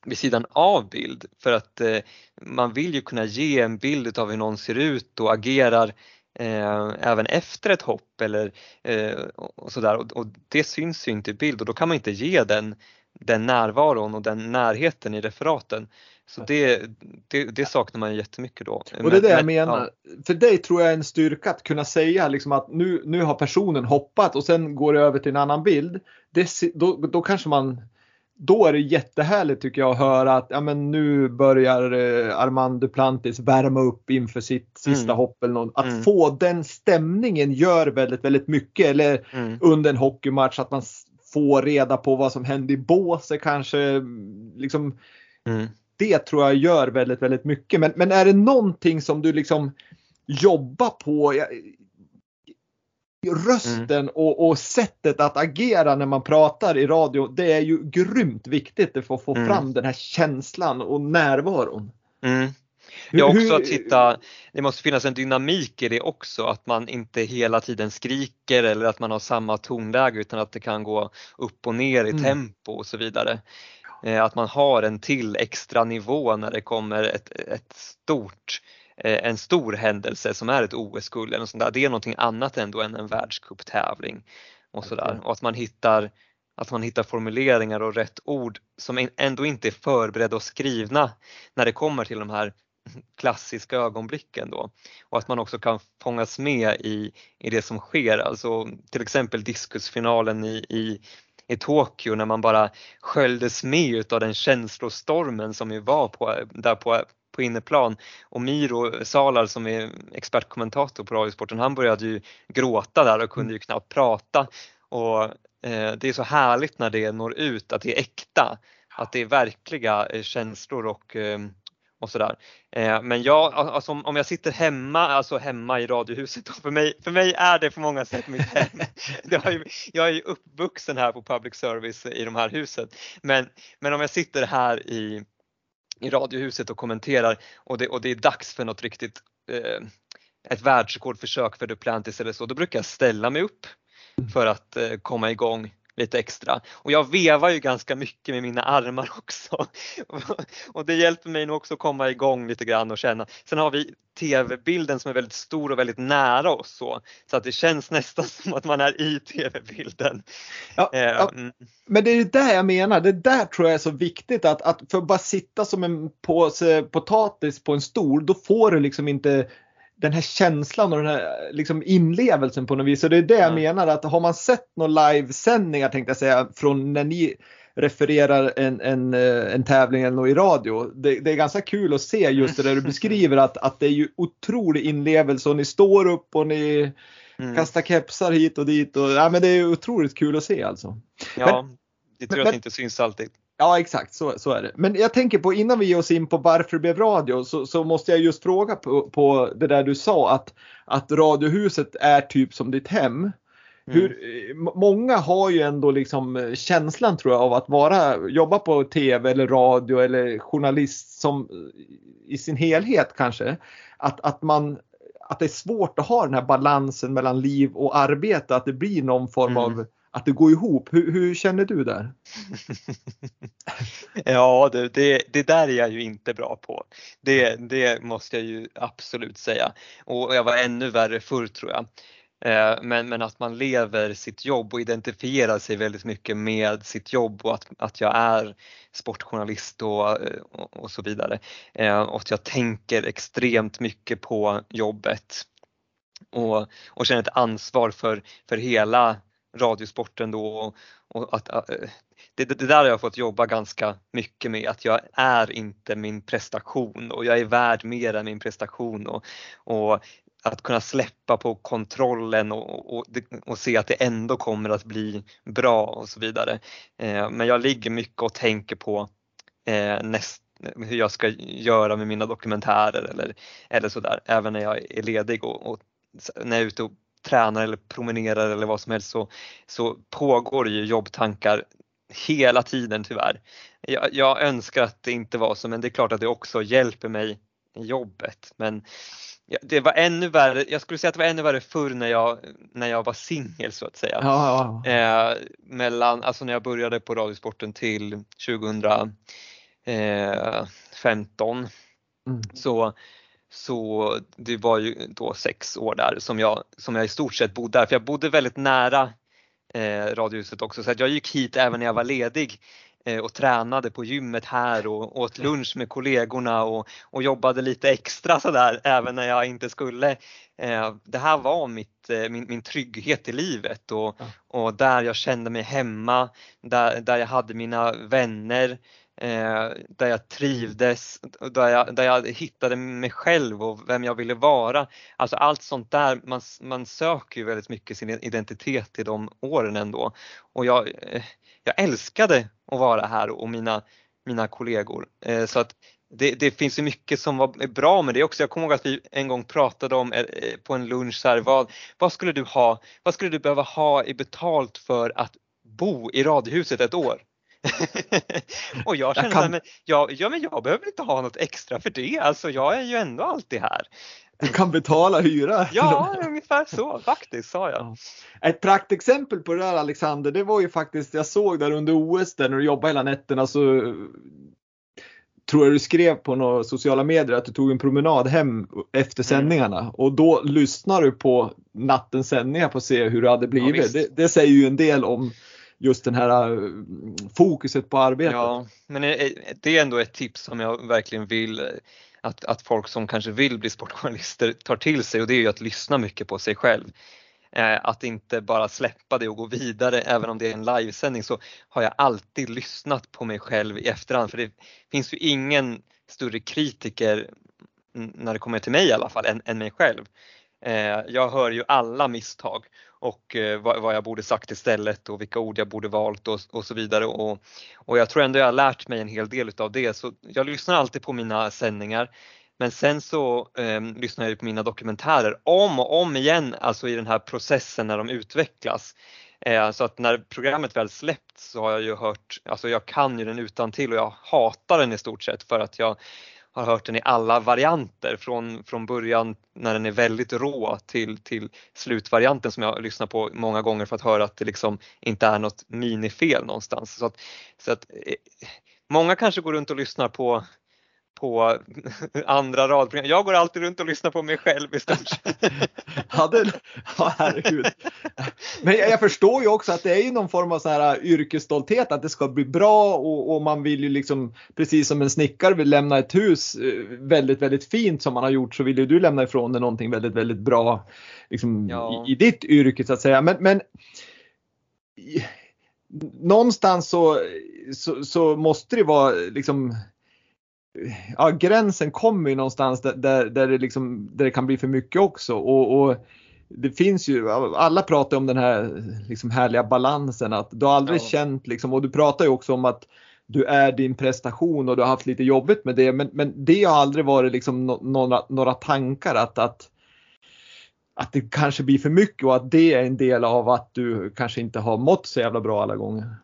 vid sidan av bild för att eh, man vill ju kunna ge en bild av hur någon ser ut och agerar eh, även efter ett hopp eller eh, och sådär och, och, det syns ju inte i bild och då kan man inte ge den, den närvaron och den närheten i referaten. Så det, det, det saknar man jättemycket då. Och det är det jag menar. Ja. För dig tror jag är en styrka att kunna säga liksom att nu, nu har personen hoppat och sen går det över till en annan bild. Det, då, då kanske man då är det jättehärligt tycker jag att höra att ja, men nu börjar eh, Armand Duplantis värma upp inför sitt sista mm. hopp. Eller något. Att mm. få den stämningen gör väldigt, väldigt mycket. Eller mm. under en hockeymatch att man får reda på vad som hände i båset kanske. Liksom, mm det tror jag gör väldigt, väldigt mycket. Men, men är det någonting som du liksom jobbar på? Rösten mm. och, och, sättet att agera när man pratar i radio, det är ju grymt viktigt för att få mm. fram den här känslan och närvaron. Mm. Ja, också att hitta, det måste finnas en dynamik i det också, att man inte hela tiden skriker eller att man har samma tonläge utan att det kan gå upp och ner i mm. tempo och så vidare. Eh, att man har en till extra nivå när det kommer ett, ett stort en stor händelse som är ett OS-guld eller sånt där. Det är någonting annat ändå än en världscuptävling och sådär. Och att man hittar att man hittar formuleringar och rätt ord som ändå inte är förberedda och skrivna när det kommer till de här klassiska ögonblicken då. Och att man också kan fångas med i, i det som sker, alltså till exempel diskusfinalen i, i i Tokyo när man bara sköljdes med av den känslostormen som ju var på, där på, på inneplan. Och Miro Salar som är expertkommentator på Radiosporten, han började ju gråta där och kunde ju knappt prata. Och eh, det är så härligt när det når ut, att det är äkta, att det är verkliga eh, känslor och eh, och sådär. Eh, men jag, alltså, om jag sitter hemma, alltså hemma i Radiohuset, för mig, för mig är det på många sätt mitt hem. Ju, jag är ju uppvuxen här på public service i de här husen. Men, men om jag sitter här i, i Radiohuset och kommenterar och det, och det är dags för något riktigt, eh, ett världsrekordförsök för Duplantis eller så, då brukar jag ställa mig upp för att eh, komma igång lite extra. Och jag vevar ju ganska mycket med mina armar också. och det hjälper mig nog också att komma igång lite grann och känna. Sen har vi tv-bilden som är väldigt stor och väldigt nära oss så, så att det känns nästan som att man är i tv-bilden. Ja, eh, ja, mm. Men det är det jag menar, det där tror jag är så viktigt att, att för att bara sitta som en påse potatis på en stol, då får du liksom inte den här känslan och den här liksom inlevelsen på något vis. Så det är det jag mm. menar att har man sett några livesändningar tänkte jag säga från när ni refererar en, en, eh, en tävling eller något i radio. Det, det, är ganska kul att se just det där du beskriver att, att det är ju otrolig inlevelse och ni står upp och ni mm. kastar kepsar hit och dit. Och, ja, men det är otroligt kul att se alltså. Ja, men, det tror jag men, inte syns alltid. Ja exakt så, så är det. Men jag tänker på innan vi ger oss in på varför det blev radio så, så måste jag just fråga på, på, det där du sa att, att Radiohuset är typ som ditt hem. Mm. Hur, många har ju ändå liksom känslan tror jag av att vara, jobba på tv eller radio eller journalist som i sin helhet kanske. Att, att man att det är svårt att ha den här balansen mellan liv och arbete, att det blir någon form mm. av att det går ihop. Hur, hur känner du där? ja, det, det, det, där är jag ju inte bra på. Det, det måste jag ju absolut säga. Och jag var ännu värre förr tror jag. Eh, men, men att man lever sitt jobb och identifierar sig väldigt mycket med sitt jobb och att, att jag är sportjournalist och, och, och så vidare. Eh, och att jag tänker extremt mycket på jobbet och, och känner ett ansvar för, för hela radiosporten då och, att, äh, det, det, där har jag fått jobba ganska mycket med, att jag är inte min prestation och jag är värd mer än min prestation och, och att kunna släppa på kontrollen och, och, och, se att det ändå kommer att bli bra och så vidare. Eh, men jag ligger mycket och tänker på eh, näst, hur jag ska göra med mina dokumentärer eller, eller sådär, även när jag är ledig och, och när jag är ute och tränar eller promenerar eller vad som helst så, så pågår ju jobbtankar hela tiden tyvärr. Jag, jag, önskar att det inte var så men det är klart att det också hjälper mig i jobbet. Men det var ännu värre, jag skulle säga att det var ännu värre förr när jag, när jag var singel så att säga. Ja, ja. Eh, mellan, alltså när jag började på Radiosporten till 2015 eh, mm. så så det var ju då sex år där som jag, som jag i stort sett bodde där, för jag bodde väldigt nära eh, Radiohuset också så att jag gick hit även när jag var ledig eh, och tränade på gymmet här och åt lunch med kollegorna och, och jobbade lite extra sådär även när jag inte skulle. Eh, det här var mitt, eh, min, min trygghet i livet och, och där jag kände mig hemma, där, där jag hade mina vänner Eh, där jag trivdes, där jag, där jag hittade mig själv och vem jag ville vara. Alltså allt sånt där, man, man söker ju väldigt mycket sin identitet i de åren ändå. Och jag, eh, jag älskade att vara här och mina, mina kollegor. Eh, så att det, det, finns ju mycket som var bra med det också. Jag kommer ihåg att vi en gång pratade om eh, eh, på en lunch så här, vad, vad skulle du ha, vad skulle du behöva ha i betalt för att bo i radiohuset ett år? och jag känner jag kan... att jag, ja, men jag behöver inte ha något extra för det, alltså jag är ju ändå alltid här. Du kan betala hyra. Ja, ungefär så faktiskt sa jag. Ett praktexempel på det där Alexander, det var ju faktiskt, jag såg där under OS där när du jobbade hela nätterna så tror jag du skrev på några sociala medier att du tog en promenad hem efter mm. sändningarna mm. och då lyssnar du på nattens sändningar på att se hur det hade blivit. Ja, det, det, säger ju en del om just den här eh, fokuset på arbetet. Ja, men det är ändå ett tips som jag verkligen vill eh, att, att folk som kanske vill bli sportjournalister tar till sig och det är ju att lyssna mycket på sig själv. Eh, att inte bara släppa det och gå vidare även om det är en livesändning så har jag alltid lyssnat på mig själv i efterhand för det finns ju ingen större kritiker när det kommer till mig i alla fall än, än mig själv. Jag hör ju alla misstag och eh, vad, vad, jag borde sagt istället och vilka ord jag borde valt och, och så vidare. Och, och, jag tror ändå jag har lärt mig en hel del utav det så jag lyssnar alltid på mina sändningar. Men sen så eh, lyssnar jag på mina dokumentärer om och om igen, alltså i den här processen när de utvecklas. Eh, så att när programmet väl släppts så har jag ju hört, alltså jag kan ju den utan till och jag hatar den i stort sett för att jag har hört den i alla varianter från, från början när den är väldigt rå till, till slutvarianten som jag lyssnar på många gånger för att höra att det liksom inte är något minifel någonstans. Så att, så att, eh, många kanske går runt och lyssnar på på andra radprogram. Jag går alltid runt och lyssnar på mig själv i stort ja, det, ja, herregud. Men jag, jag, förstår ju också att det är ju någon form av så här äh, yrkesstolthet att det ska bli bra och, och, man vill ju liksom precis som en snickare vill lämna ett hus äh, väldigt, väldigt fint som man har gjort så vill ju du lämna ifrån dig någonting väldigt, väldigt bra liksom, ja. i, i, ditt yrke så att säga. Men, men någonstans så, så, så, måste det vara liksom ja, gränsen kommer ju någonstans där, där, där, det liksom, där det kan bli för mycket också. Och, och det finns ju, alla pratar om den här liksom härliga balansen att du har aldrig ja. känt liksom, och du pratar ju också om att du är din prestation och du har haft lite jobbigt med det men, men det har aldrig varit liksom no, några, några tankar att, att att det kanske blir för mycket och att det är en del av att du kanske inte har mått så jävla bra alla gånger.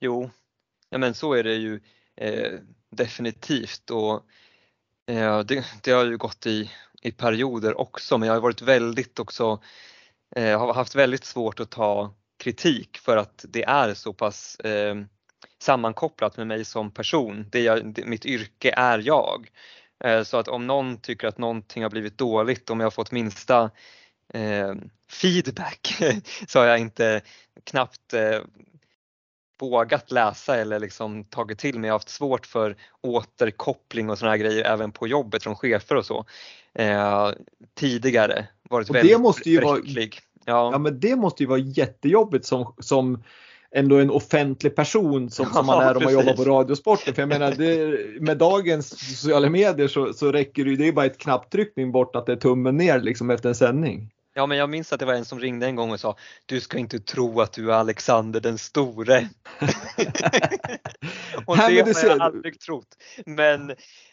Jo, ja men så är det ju. Eh, definitivt och eh, det, det, har ju gått i, i perioder också men jag har varit väldigt också, eh, har haft väldigt svårt att ta kritik för att det är så pass eh, sammankopplat med mig som person. Det jag, det, mitt yrke är jag. Eh, så att om någon tycker att någonting har blivit dåligt, om jag har fått minsta eh, feedback så har jag inte knappt eh, vågat läsa eller liksom tagit till mig. Jag har haft svårt för återkoppling och sådana grejer även på jobbet från chefer och så eh, tidigare. varit och väldigt det måste ju vara, ja. ja. men det måste ju vara jättejobbigt som, som ändå en offentlig person som, som man är om man jobbar på Radiosporten. För jag menar, det, med dagens sociala medier så, så räcker det ju, det är bara ett knapptryckning bort att det är tummen ner liksom efter en sändning. Ja men jag minns att det var en som ringde en gång och sa Du ska inte tro att du är Alexander den store. och det har jag aldrig trott. Men,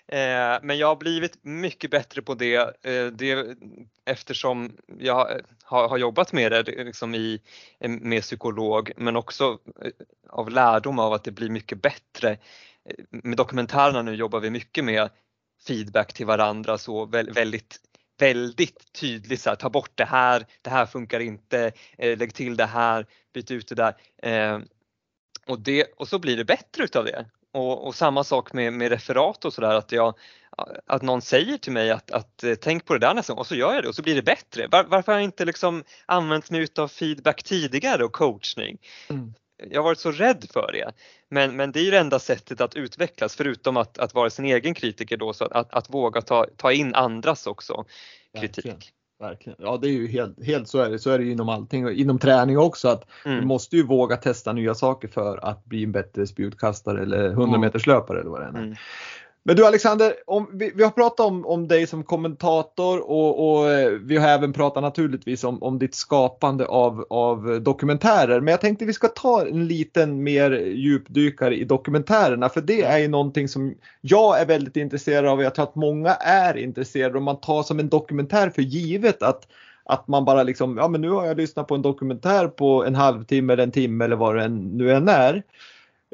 eh, men jag har blivit mycket bättre på det, eh, det eftersom jag har, har, jobbat med det liksom i, med psykolog men också eh, av lärdom av att det blir mycket bättre. Eh, med dokumentärerna nu jobbar vi mycket med feedback till varandra så väldigt väldigt tydlig så här, ta bort det här, det här funkar inte, eh, lägg till det här, byt ut det där. Eh, och, det, och så blir det bättre utav det. Och, och samma sak med, med referat och sådär att jag att någon säger till mig att, att eh, tänk på det där nästa gång och så gör jag det och så blir det bättre. Var, varför har jag inte liksom använt mig utav feedback tidigare och coachning? Mm jag har varit så rädd för det. Men, men det är ju det enda sättet att utvecklas förutom att, att vara sin egen kritiker då, så att, att våga ta, ta in andras också kritik. Verkligen. Verkligen. Ja det är ju helt, helt så är det. Så är det inom allting. Inom träning också. att mm. Du måste ju våga testa nya saker för att bli en bättre spjutkastare eller 100 meters löpare eller vad det är. Mm. Men du Alexander, om, vi, vi, har pratat om, om dig som kommentator och, och, eh, vi har även pratat naturligtvis om, om ditt skapande av, av dokumentärer. Men jag tänkte vi ska ta en liten mer djupdykare i dokumentärerna för det är ju någonting som jag är väldigt intresserad av och jag tror att många är intresserade och man tar som en dokumentär för givet att att man bara liksom, ja men nu har jag lyssnat på en dokumentär på en halvtimme eller en timme eller vad det nu än är.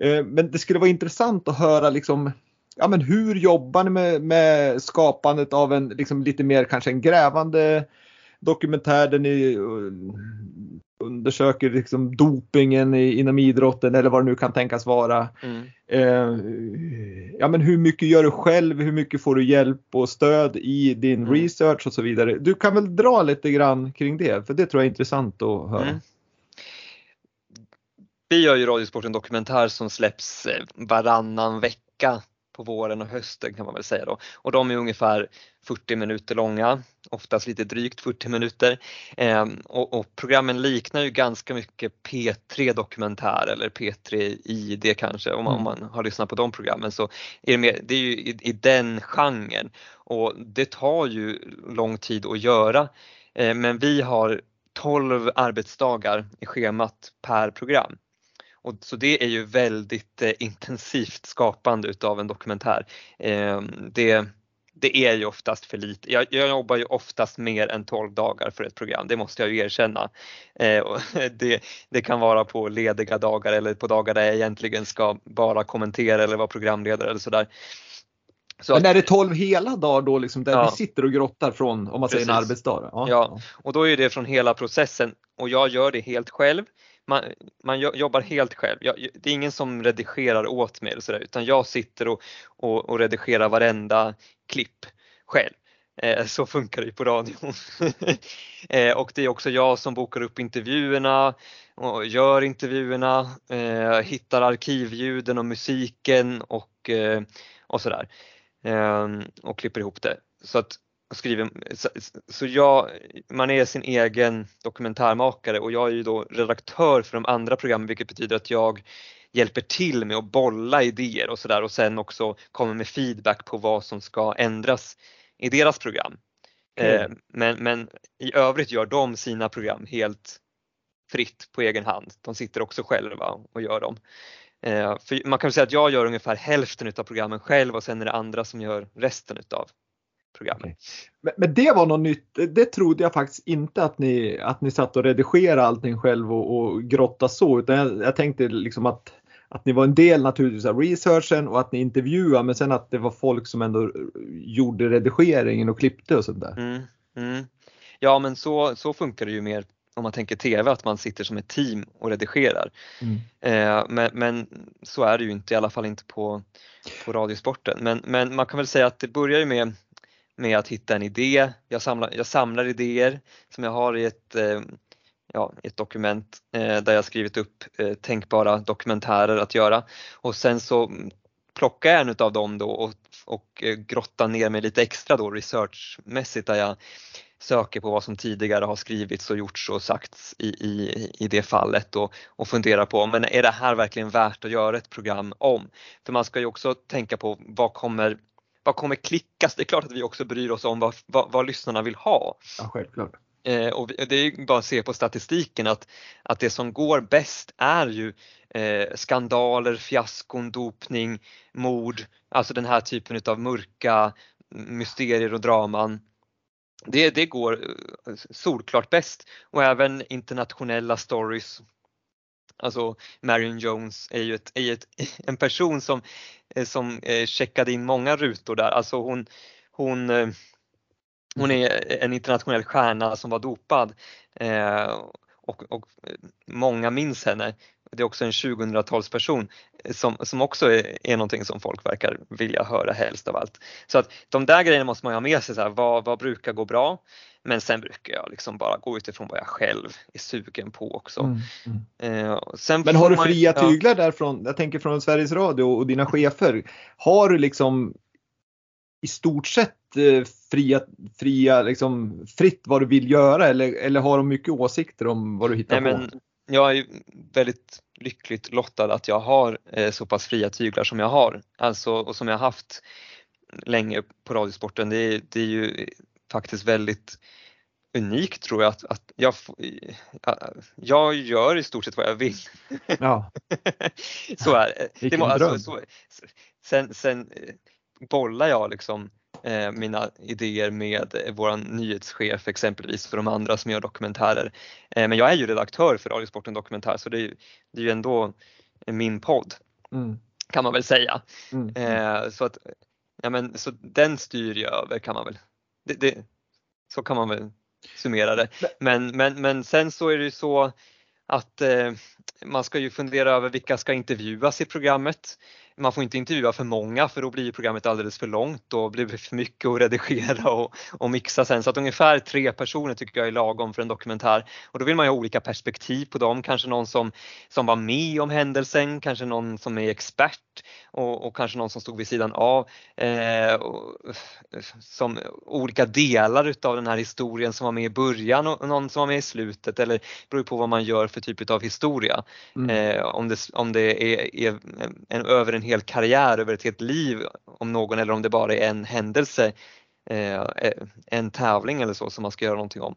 Eh, men det skulle vara intressant att höra liksom ja, men hur jobbar ni med, med skapandet av en liksom lite mer kanske en grävande dokumentär där ni uh, undersöker liksom dopingen inom idrotten eller vad det nu kan tänkas vara. Mm. Eh, ja men hur mycket gör du själv? Hur mycket får du hjälp och stöd i din mm. research och så vidare? Du kan väl dra lite grann kring det för det tror jag är intressant att höra. Mm. Vi gör ju Radiosporten dokumentär som släpps eh, varannan vecka på våren och hösten kan man väl säga då. Och de är ungefär 40 minuter långa, oftast lite drygt 40 minuter. Eh, och, och, programmen liknar ju ganska mycket P3 Dokumentär eller P3 ID kanske om man, mm. om man har lyssnat på de programmen så är det, mer, det är ju i, i den genren och det tar ju lång tid att göra eh, men vi har 12 arbetsdagar i schemat per program. Och, så det är ju väldigt eh, intensivt skapande utav en dokumentär. Eh, det, det är ju oftast för lite. Jag, jag, jobbar ju oftast mer än 12 dagar för ett program, det måste jag ju erkänna. Eh, det, det, kan vara på lediga dagar eller på dagar där jag egentligen ska bara kommentera eller vara programledare eller sådär. Så Men är det 12 hela dagar då liksom där ja. vi sitter och grottar från om man Precis. säger en arbetsdag? Ja. ja, och då är det från hela processen och jag gör det helt själv man, man jobbar helt själv. Jag, det är ingen som redigerar åt mig eller så där, utan jag sitter och, och, och redigerar varenda klipp själv. Eh, så funkar det på radion. eh, och det är också jag som bokar upp intervjuerna och gör intervjuerna, eh, hittar arkivljuden och musiken och, eh, och sådär. Eh, och klipper ihop det. Så att skriver, så jag, man är sin egen dokumentärmakare och jag är ju då redaktör för de andra programmen vilket betyder att jag hjälper till med att bolla idéer och sådär och sen också kommer med feedback på vad som ska ändras i deras program. Mm. Men, men i övrigt gör de sina program helt fritt på egen hand. De sitter också själva och gör dem. Eh, man kan säga att jag gör ungefär hälften av programmen själv och sen är det andra som gör resten utav programmet. Men, men, det var något nytt. Det trodde jag faktiskt inte att ni, att ni satt och redigerade allting själv och, och grottade så. Utan jag, jag tänkte liksom att, att ni var en del naturligtvis av researchen och att ni intervjuade men sen att det var folk som ändå gjorde redigeringen och klippte och sånt där. Mm, mm. Ja men så, så funkar det ju mer om man tänker TV, att man sitter som ett team och redigerar. Mm. Eh, men, men, så är det ju inte, i alla fall inte på, på Radiosporten. Men, men man kan väl säga att det börjar ju med med att hitta en idé. Jag samlar, jag samlar idéer som jag har i ett, eh, ja, ett dokument eh, där jag skrivit upp eh, tänkbara dokumentärer att göra och sen så plockar jag en av dem då och, och eh, grottar ner mig lite extra då researchmässigt där jag söker på vad som tidigare har skrivits och gjorts och sagts i, i, i det fallet och, och funderar på, men är det här verkligen värt att göra ett program om? För man ska ju också tänka på vad kommer vad kommer klickas? Det är klart att vi också bryr oss om vad, vad, vad lyssnarna vill ha. Ja, självklart. Eh, och det är bara att se på statistiken att, att det som går bäst är ju eh, skandaler, fiaskon, dopning, mord, alltså den här typen av mörka mysterier och draman. Det, det går eh, solklart bäst och även internationella stories. Alltså Marion Jones är ju, ett, är ett, en person som, eh, som eh, checkade in många rutor där. Alltså hon, hon, hon är en internationell stjärna som var dopad och, och många minns henne det är också en 2000-talsperson som, som också är, är någonting som folk verkar vilja höra helst av allt. Så att de där grejerna måste man ha med sig, så här, vad, vad brukar gå bra? Men sen brukar jag liksom bara gå utifrån vad jag själv är sugen på också. Mm, mm. Eh, Men har du fria man, tyglar ja. därifrån, jag tänker från Sveriges Radio och dina chefer, har du liksom i stort sett eh, fria, fria liksom, fritt vad du vill göra eller, eller har de mycket åsikter om vad du hittar Nej, på? Men jag är väldigt lyckligt lottad att jag har eh, så pass fria tyglar som jag har. Alltså, och som jag haft länge på Radiosporten. Det är, det är ju faktiskt väldigt unikt tror jag att, att jag, jag gör i stort sett vad jag vill. Ja. så är det. Må, alltså, så, sen, sen eh, bollar jag liksom Eh, mina idéer med vår nyhetschef exempelvis för de andra som gör dokumentärer. Eh, men jag är ju redaktör för Radiosporten Dokumentär så det är, det är ju ändå min podd mm. kan man väl säga. Mm. Eh, så, att, ja, men, så den styr jag över kan man väl, det, det, så kan man väl summera det. Men, men, men sen så är det ju så att eh, man ska ju fundera över vilka ska intervjuas i programmet man får inte intervjua för många för då blir programmet alldeles för långt och blir för mycket att redigera och, och mixa sen. Så att ungefär tre personer tycker jag är lagom för en dokumentär. Och då vill man ju ha olika perspektiv på dem. Kanske någon som, som var med om händelsen, kanske någon som är expert och, och kanske någon som stod vid sidan av. Eh, och, som olika delar utav den här historien som var med i början och någon som var med i slutet eller beror på vad man gör för typ av historia. Mm. Eh, om, det, om det är, är en, över en hel karriär, över ett helt liv om någon eller om det bara är en händelse, eh, eh en tävling eller så som man ska göra någonting om.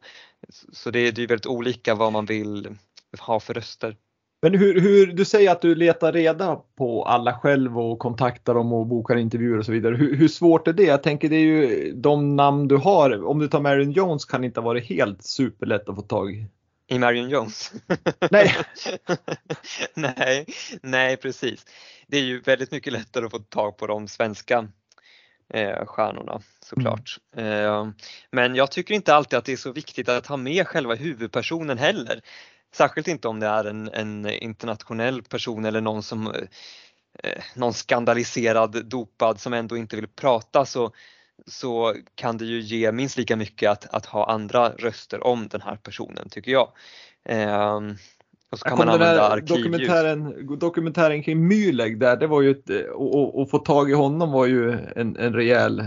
Så det, det är väldigt olika vad man vill ha för röster. Men hur, hur, du säger att du letar reda på alla själv och kontaktar dem och bokar intervjuer och så vidare. Hur, hur, svårt är det? Jag tänker det är ju de namn du har. Om du tar Marion Jones kan det inte ha varit helt superlätt att få tag i. Marion Jones? Nej. nej, nej precis. Det är ju väldigt mycket lättare att få tag på de svenska eh, stjärnorna såklart. Mm. Eh, men jag tycker inte alltid att det är så viktigt att ha med själva huvudpersonen heller. Särskilt inte om det är en, en internationell person eller någon som eh, någon skandaliserad dopad som ändå inte vill prata så, så kan det ju ge minst lika mycket att, att ha andra röster om den här personen tycker jag. Eh, och så kan man använda dokumentären, dokumentären kring Mühlegg där, det var ju ett, och, och, få tag i honom var ju en, en rejäl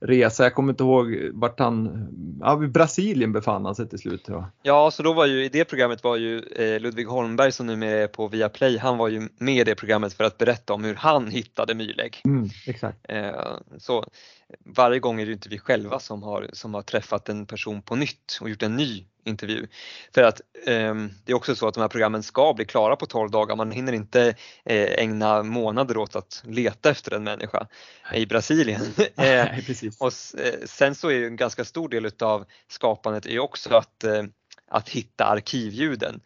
resa. Jag kommer inte ihåg vart han, ja, i Brasilien befann han sig till slut. Ja. ja, så då var ju i det programmet var ju eh, Ludvig Holmberg som numera är på Viaplay, han var ju med i det programmet för att berätta om hur han hittade Mühlegg. Mm, exakt. Eh, så varje gång är det inte vi själva som har, som har träffat en person på nytt och gjort en ny intervju. För att eh, det är också så att de här programmen ska bli klara på 12 dagar. Man hinner inte eh, ägna månader åt att leta efter en människa i Brasilien. eh, och eh, sen så är en ganska stor del utav skapandet är också att, eh, att hitta arkivljuden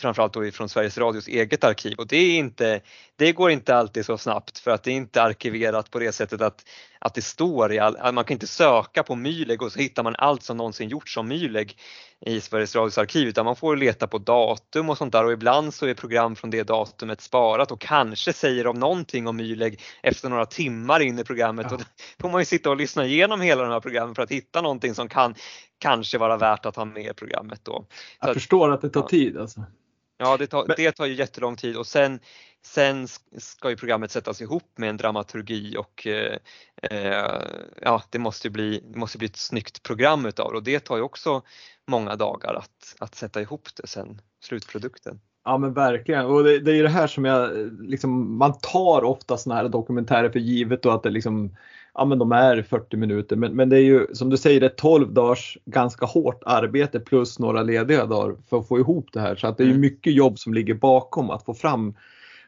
framförallt då från Sveriges Radios eget arkiv och det, är inte, det går inte alltid så snabbt för att det är inte arkiverat på det sättet att, att det står i all, man kan inte söka på Myleg och så hittar man allt som någonsin gjorts som Myleg i Sveriges Radios arkiv utan man får leta på datum och sånt där och ibland så är program från det datumet sparat och kanske säger de någonting om Myleg efter några timmar in i programmet ja. och då får man ju sitta och lyssna igenom hela de här programmen för att hitta någonting som kan kanske vara värt att ha med i programmet då. Jag så förstår att, att det tar tid alltså. Ja, det tar, Men... det tar ju jättelång tid och sen, sen ska ju programmet sättas ihop med en dramaturgi och eh, eh, ja, det måste bli, det måste bli ett snyggt program utav det och det tar ju också många dagar att, att sätta ihop det sen, slutprodukten. Ja men verkligen och det, det är ju det här som jag liksom, man tar ofta sådana här dokumentärer för givet och att det liksom ja men de är 40 minuter men, men det är ju som du säger det är 12 dagars ganska hårt arbete plus några lediga dagar för att få ihop det här så att det är ju mm. mycket jobb som ligger bakom att få fram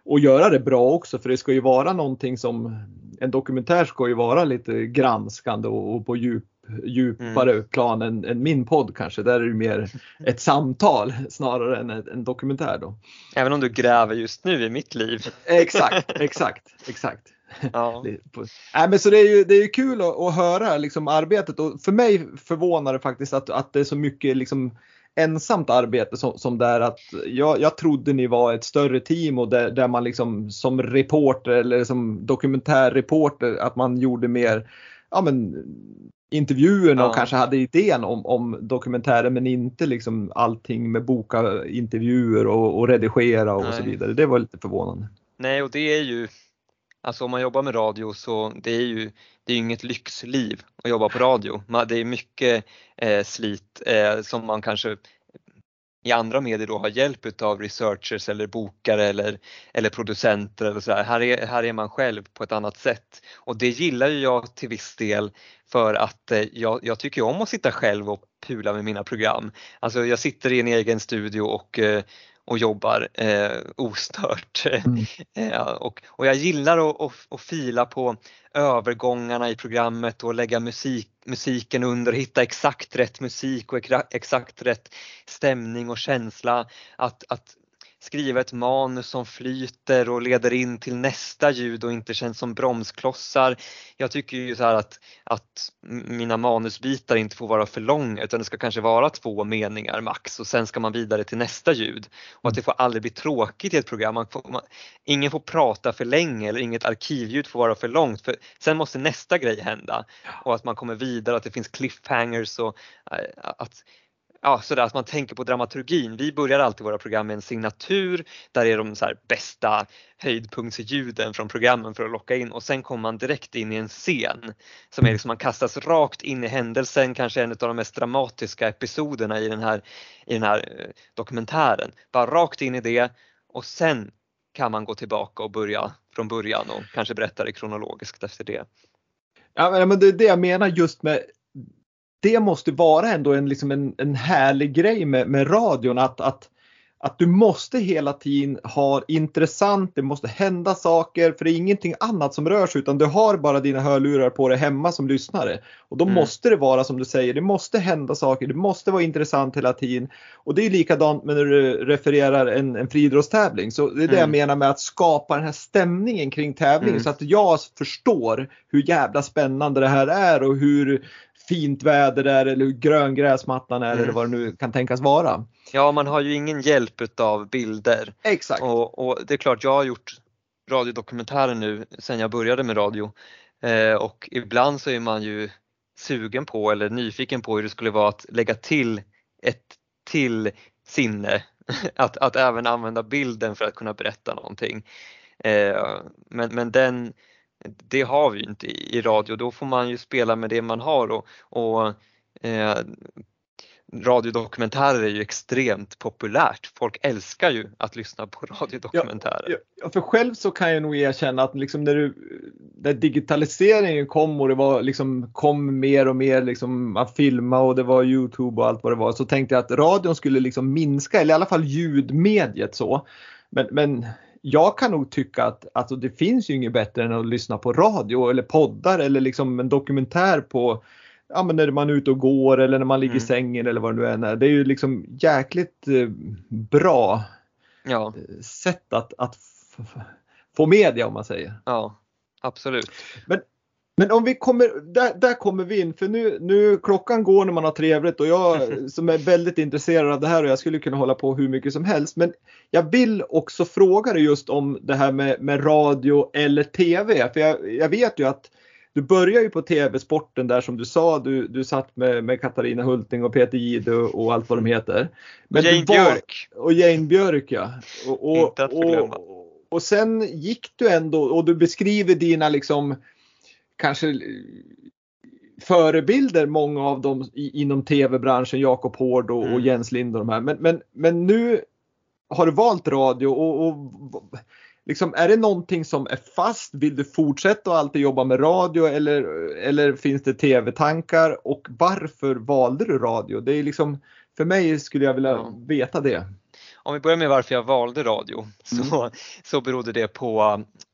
och göra det bra också för det ska ju vara någonting som en dokumentär ska ju vara lite granskande och, och på djup djupare mm. plan än, än, min podd kanske. Där är det mer ett samtal snarare än en dokumentär då. Även om du gräver just nu i mitt liv. exakt, exakt, exakt. Ja. Nej, men så det är ju, det är ju kul att, att höra liksom arbetet och för mig förvånar det faktiskt att, att det är så mycket liksom ensamt arbete som, som är att jag, jag trodde ni var ett större team och där, där man liksom som reporter eller som dokumentärreporter att man gjorde mer ja, men, intervjuerna ja. och kanske hade idén om, om dokumentären men inte liksom allting med boka intervjuer och, och redigera och, och så vidare. Det var lite förvånande. Nej och det är ju Alltså om man jobbar med radio så det är ju det är inget lyxliv att jobba på radio. Det är mycket eh, slit eh, som man kanske i andra medier då har hjälp av researchers eller bokare eller, eller producenter eller så här. Här, är, här är man själv på ett annat sätt och det gillar ju jag till viss del för att eh, jag, jag tycker om att sitta själv och pula med mina program. Alltså jag sitter i en egen studio och, eh, och jobbar eh, ostört. Mm. Eh, och, och jag gillar att, att, att fila på övergångarna i programmet och lägga musik, musiken under, hitta exakt rätt musik och exakt rätt stämning och känsla. Att, att skriva ett manus som flyter och leder in till nästa ljud och inte känns som bromsklossar. Jag tycker ju så här att, att mina manusbitar inte får vara för långa utan det ska kanske vara två meningar max och sen ska man vidare till nästa ljud. Och att det får aldrig bli tråkigt i ett program. Man får, man, ingen får prata för länge eller inget arkivljud får vara för långt för sen måste nästa grej hända och att man kommer vidare, att det finns cliffhangers och äh, att ja, sådär att man tänker på dramaturgin. Vi börjar alltid våra program med en signatur, där är de så bästa höjdpunktsljuden från programmen för att locka in och sen kommer man direkt in i en scen som är liksom man kastas rakt in i händelsen, kanske en av de mest dramatiska episoderna i den här, i den här eh, dokumentären. Bara rakt in i det och sen kan man gå tillbaka och börja från början och kanske berätta det kronologiskt efter det. Ja, men det är det jag menar just med det måste vara ändå en, liksom en, en härlig grej med, med radion att, att att du måste hela tiden ha intressant, det måste hända saker för det är ingenting annat som rör sig utan du har bara dina hörlurar på dig hemma som lyssnare. Och då mm. måste det vara som du säger, det måste hända saker, det måste vara intressant hela tiden. Och det är likadant när du refererar en, en friidrottstävling. Så det är det mm. jag menar med att skapa den här stämningen kring tävlingen mm. så att jag förstår hur jävla spännande det här är och hur fint väder det är eller hur grön gräsmattan är mm. eller vad det nu kan tänkas vara. Ja, man har ju ingen hjälp utav bilder. Exakt. Och, och det är klart, jag har gjort radiodokumentärer nu sedan jag började med radio eh, och ibland så är man ju sugen på eller nyfiken på hur det skulle vara att lägga till ett till sinne, att, att även använda bilden för att kunna berätta någonting. Eh, men, men den, det har vi inte i, radio, då får man ju spela med det man har och, och eh, radiodokumentärer är ju extremt populärt. Folk älskar ju att lyssna på radiodokumentärer. Ja, ja, för själv så kan jag nog erkänna att liksom när, du, när digitaliseringen kom och det var liksom, kom mer och mer liksom att filma och det var Youtube och allt vad det var så tänkte jag att radion skulle liksom minska eller i alla fall ljudmediet så. Men, men jag kan nog tycka att alltså, det finns ju inget bättre än att lyssna på radio eller poddar eller liksom en dokumentär på ja, men när man är ute och går eller när man ligger mm. i sängen eller vad det nu än är. Det är ju liksom jäkligt eh, bra ja. Eh, sätt att, att få media om man säger. Ja, absolut. Men men om vi kommer, där, där kommer vi in för nu, nu klockan går när man har trevligt och jag som är väldigt intresserad av det här och jag skulle kunna hålla på hur mycket som helst. Men jag vill också fråga dig just om det här med, med radio eller TV. För jag, jag vet ju att du börjar ju på TV-sporten där som du sa, du, du satt med, med Katarina Hulting och Peter Jihde och allt vad de heter. Men Jane var, Björk. Och Jane Björk ja. Och, och, Inte att förglömma. Och, och sen gick du ändå och du beskriver dina liksom kanske förebilder, många av dem inom tv-branschen, Jakob Hård och, mm. och, Jens Lind och de här. Men, men, men nu har du valt radio och, och liksom, är det någonting som är fast? Vill du fortsätta att alltid jobba med radio eller, eller finns det tv-tankar? Och varför valde du radio? Det är liksom, för mig skulle jag vilja ja. veta det. Om vi börjar med varför jag valde radio så, mm. så berodde det på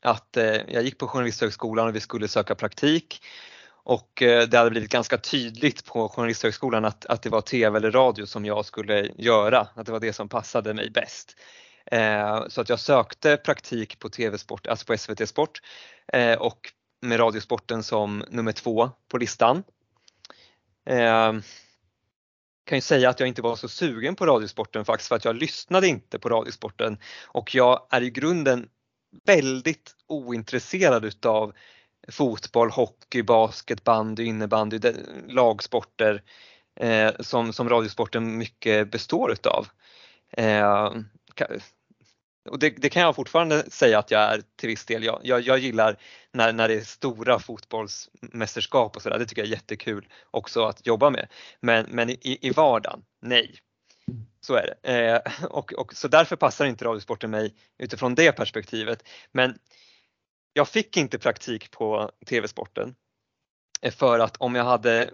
att eh, jag gick på Journalisthögskolan och vi skulle söka praktik och eh, det hade blivit ganska tydligt på Journalisthögskolan att, att det var TV eller radio som jag skulle göra, att det var det som passade mig bäst. Eh, så att jag sökte praktik på TV-sport, alltså på SVT Sport och med Radiosporten som nummer två på listan. Kan ju säga att jag inte var så sugen på Radiosporten faktiskt för att jag lyssnade inte på Radiosporten och jag är i grunden väldigt ointresserad utav fotboll, hockey, basket, bandy, innebandy, lagsporter eh, som, som Radiosporten mycket består utav. Eh, och det, det, kan jag fortfarande säga att jag är till viss del. Jag, jag, jag gillar när, när det är stora fotbollsmästerskap och sådär. Det tycker jag är jättekul också att jobba med. Men, men i, i vardagen, nej. Så är det. Eh, och, och, så därför passar inte Radiosporten mig utifrån det perspektivet. Men jag fick inte praktik på TV-sporten eh, för att om jag hade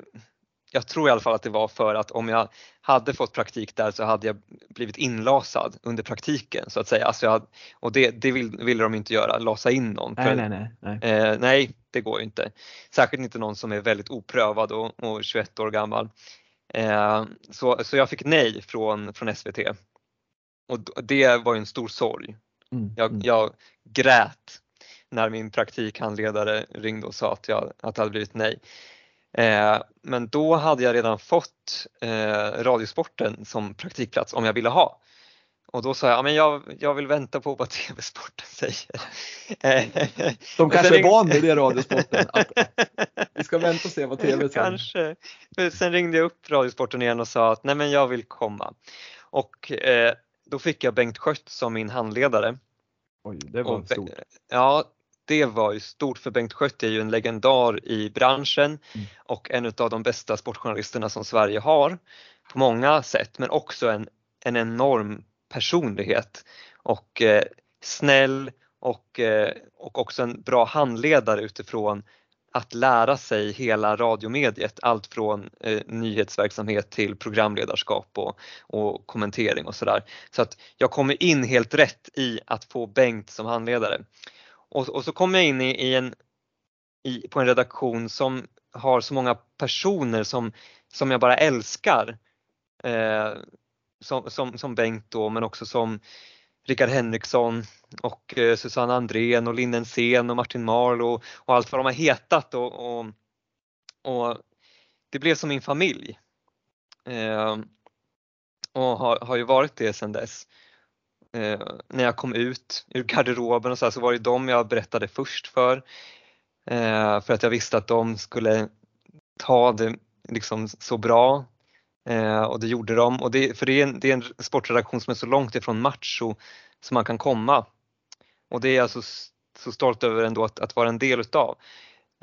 jag tror i alla fall att det var för att om jag hade fått praktik där så hade jag blivit inlasad under praktiken så att säga. Alltså jag, och det, det vill, ville de inte göra, lasa in någon. Nej, nej, nej. Nej. Eh, nej, det går ju inte. Särskilt inte någon som är väldigt oprövad och, och 21 år gammal. Eh, så, så jag fick nej från, från SVT. Och det var ju en stor sorg. Mm. Jag, mm. jag grät när min praktikhandledare ringde och sa att, jag, att det hade blivit nej. Eh, men då hade jag redan fått eh, Radiosporten som praktikplats om jag ville ha. Och då sa jag, ja, men jag, jag vill vänta på vad TV-sporten säger. De kanske är van vid det, Radiosporten. Att, vi ska vänta och se vad TV säger. Kanske. Sen ringde jag upp Radiosporten igen och sa att nej men jag vill komma. Och eh, då fick jag Bengt Skött som min handledare. Oj, det var och, stort. Ja, det var ju stort för Bengt Schött är ju en legendar i branschen mm. och en av de bästa sportjournalisterna som Sverige har på många sätt men också en, en enorm personlighet och eh, snäll och, eh, och också en bra handledare utifrån att lära sig hela radiomediet, allt från eh, nyhetsverksamhet till programledarskap och, och kommentering och sådär. Så att jag kommer in helt rätt i att få Bengt som handledare. Och, och så kom jag in i, i en, i, på en redaktion som har så många personer som, som jag bara älskar. Eh, som, som, som Bengt då men också som Rickard Henriksson och eh, Susanne Andrén och Linn Sen och Martin Marl och, och, allt vad de har hetat och, och, och det blev som min familj. Eh, och har, har ju varit det sedan dess eh, när jag kom ut ur garderoben och så, här, så var det dem jag berättade först för. Eh, för att jag visste att de skulle ta det liksom så bra eh, och det gjorde de. Och det, för det är, en, det är en sportredaktion som är så långt ifrån macho som man kan komma. Och det är jag så, så stolt över ändå att, att vara en del utav.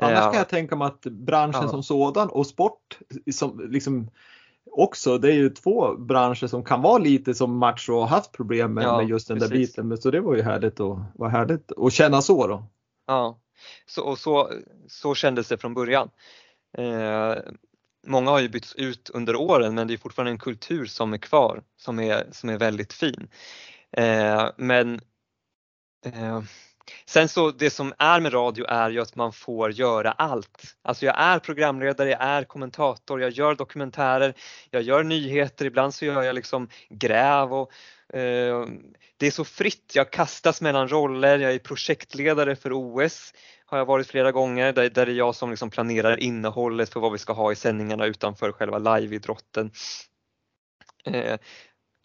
Annars kan jag tänka mig att branschen ja. som sådan och sport som liksom också. Det är ju två branscher som kan vara lite som match och har haft problem med, ja, med just den precis. där biten. Men så det var ju härligt att, var härligt att känna så då. Ja, så, och så, så kändes det från början. Eh, många har ju bytts ut under åren men det är fortfarande en kultur som är kvar som är, som är väldigt fin. Eh, men eh, Sen så det som är med radio är ju att man får göra allt. Alltså jag är programledare, jag är kommentator, jag gör dokumentärer, jag gör nyheter, ibland så gör jag liksom gräv och eh, det är så fritt. Jag kastas mellan roller, jag är projektledare för OS har jag varit flera gånger där, där det är jag som liksom planerar innehållet för vad vi ska ha i sändningarna utanför själva liveidrotten. Eh,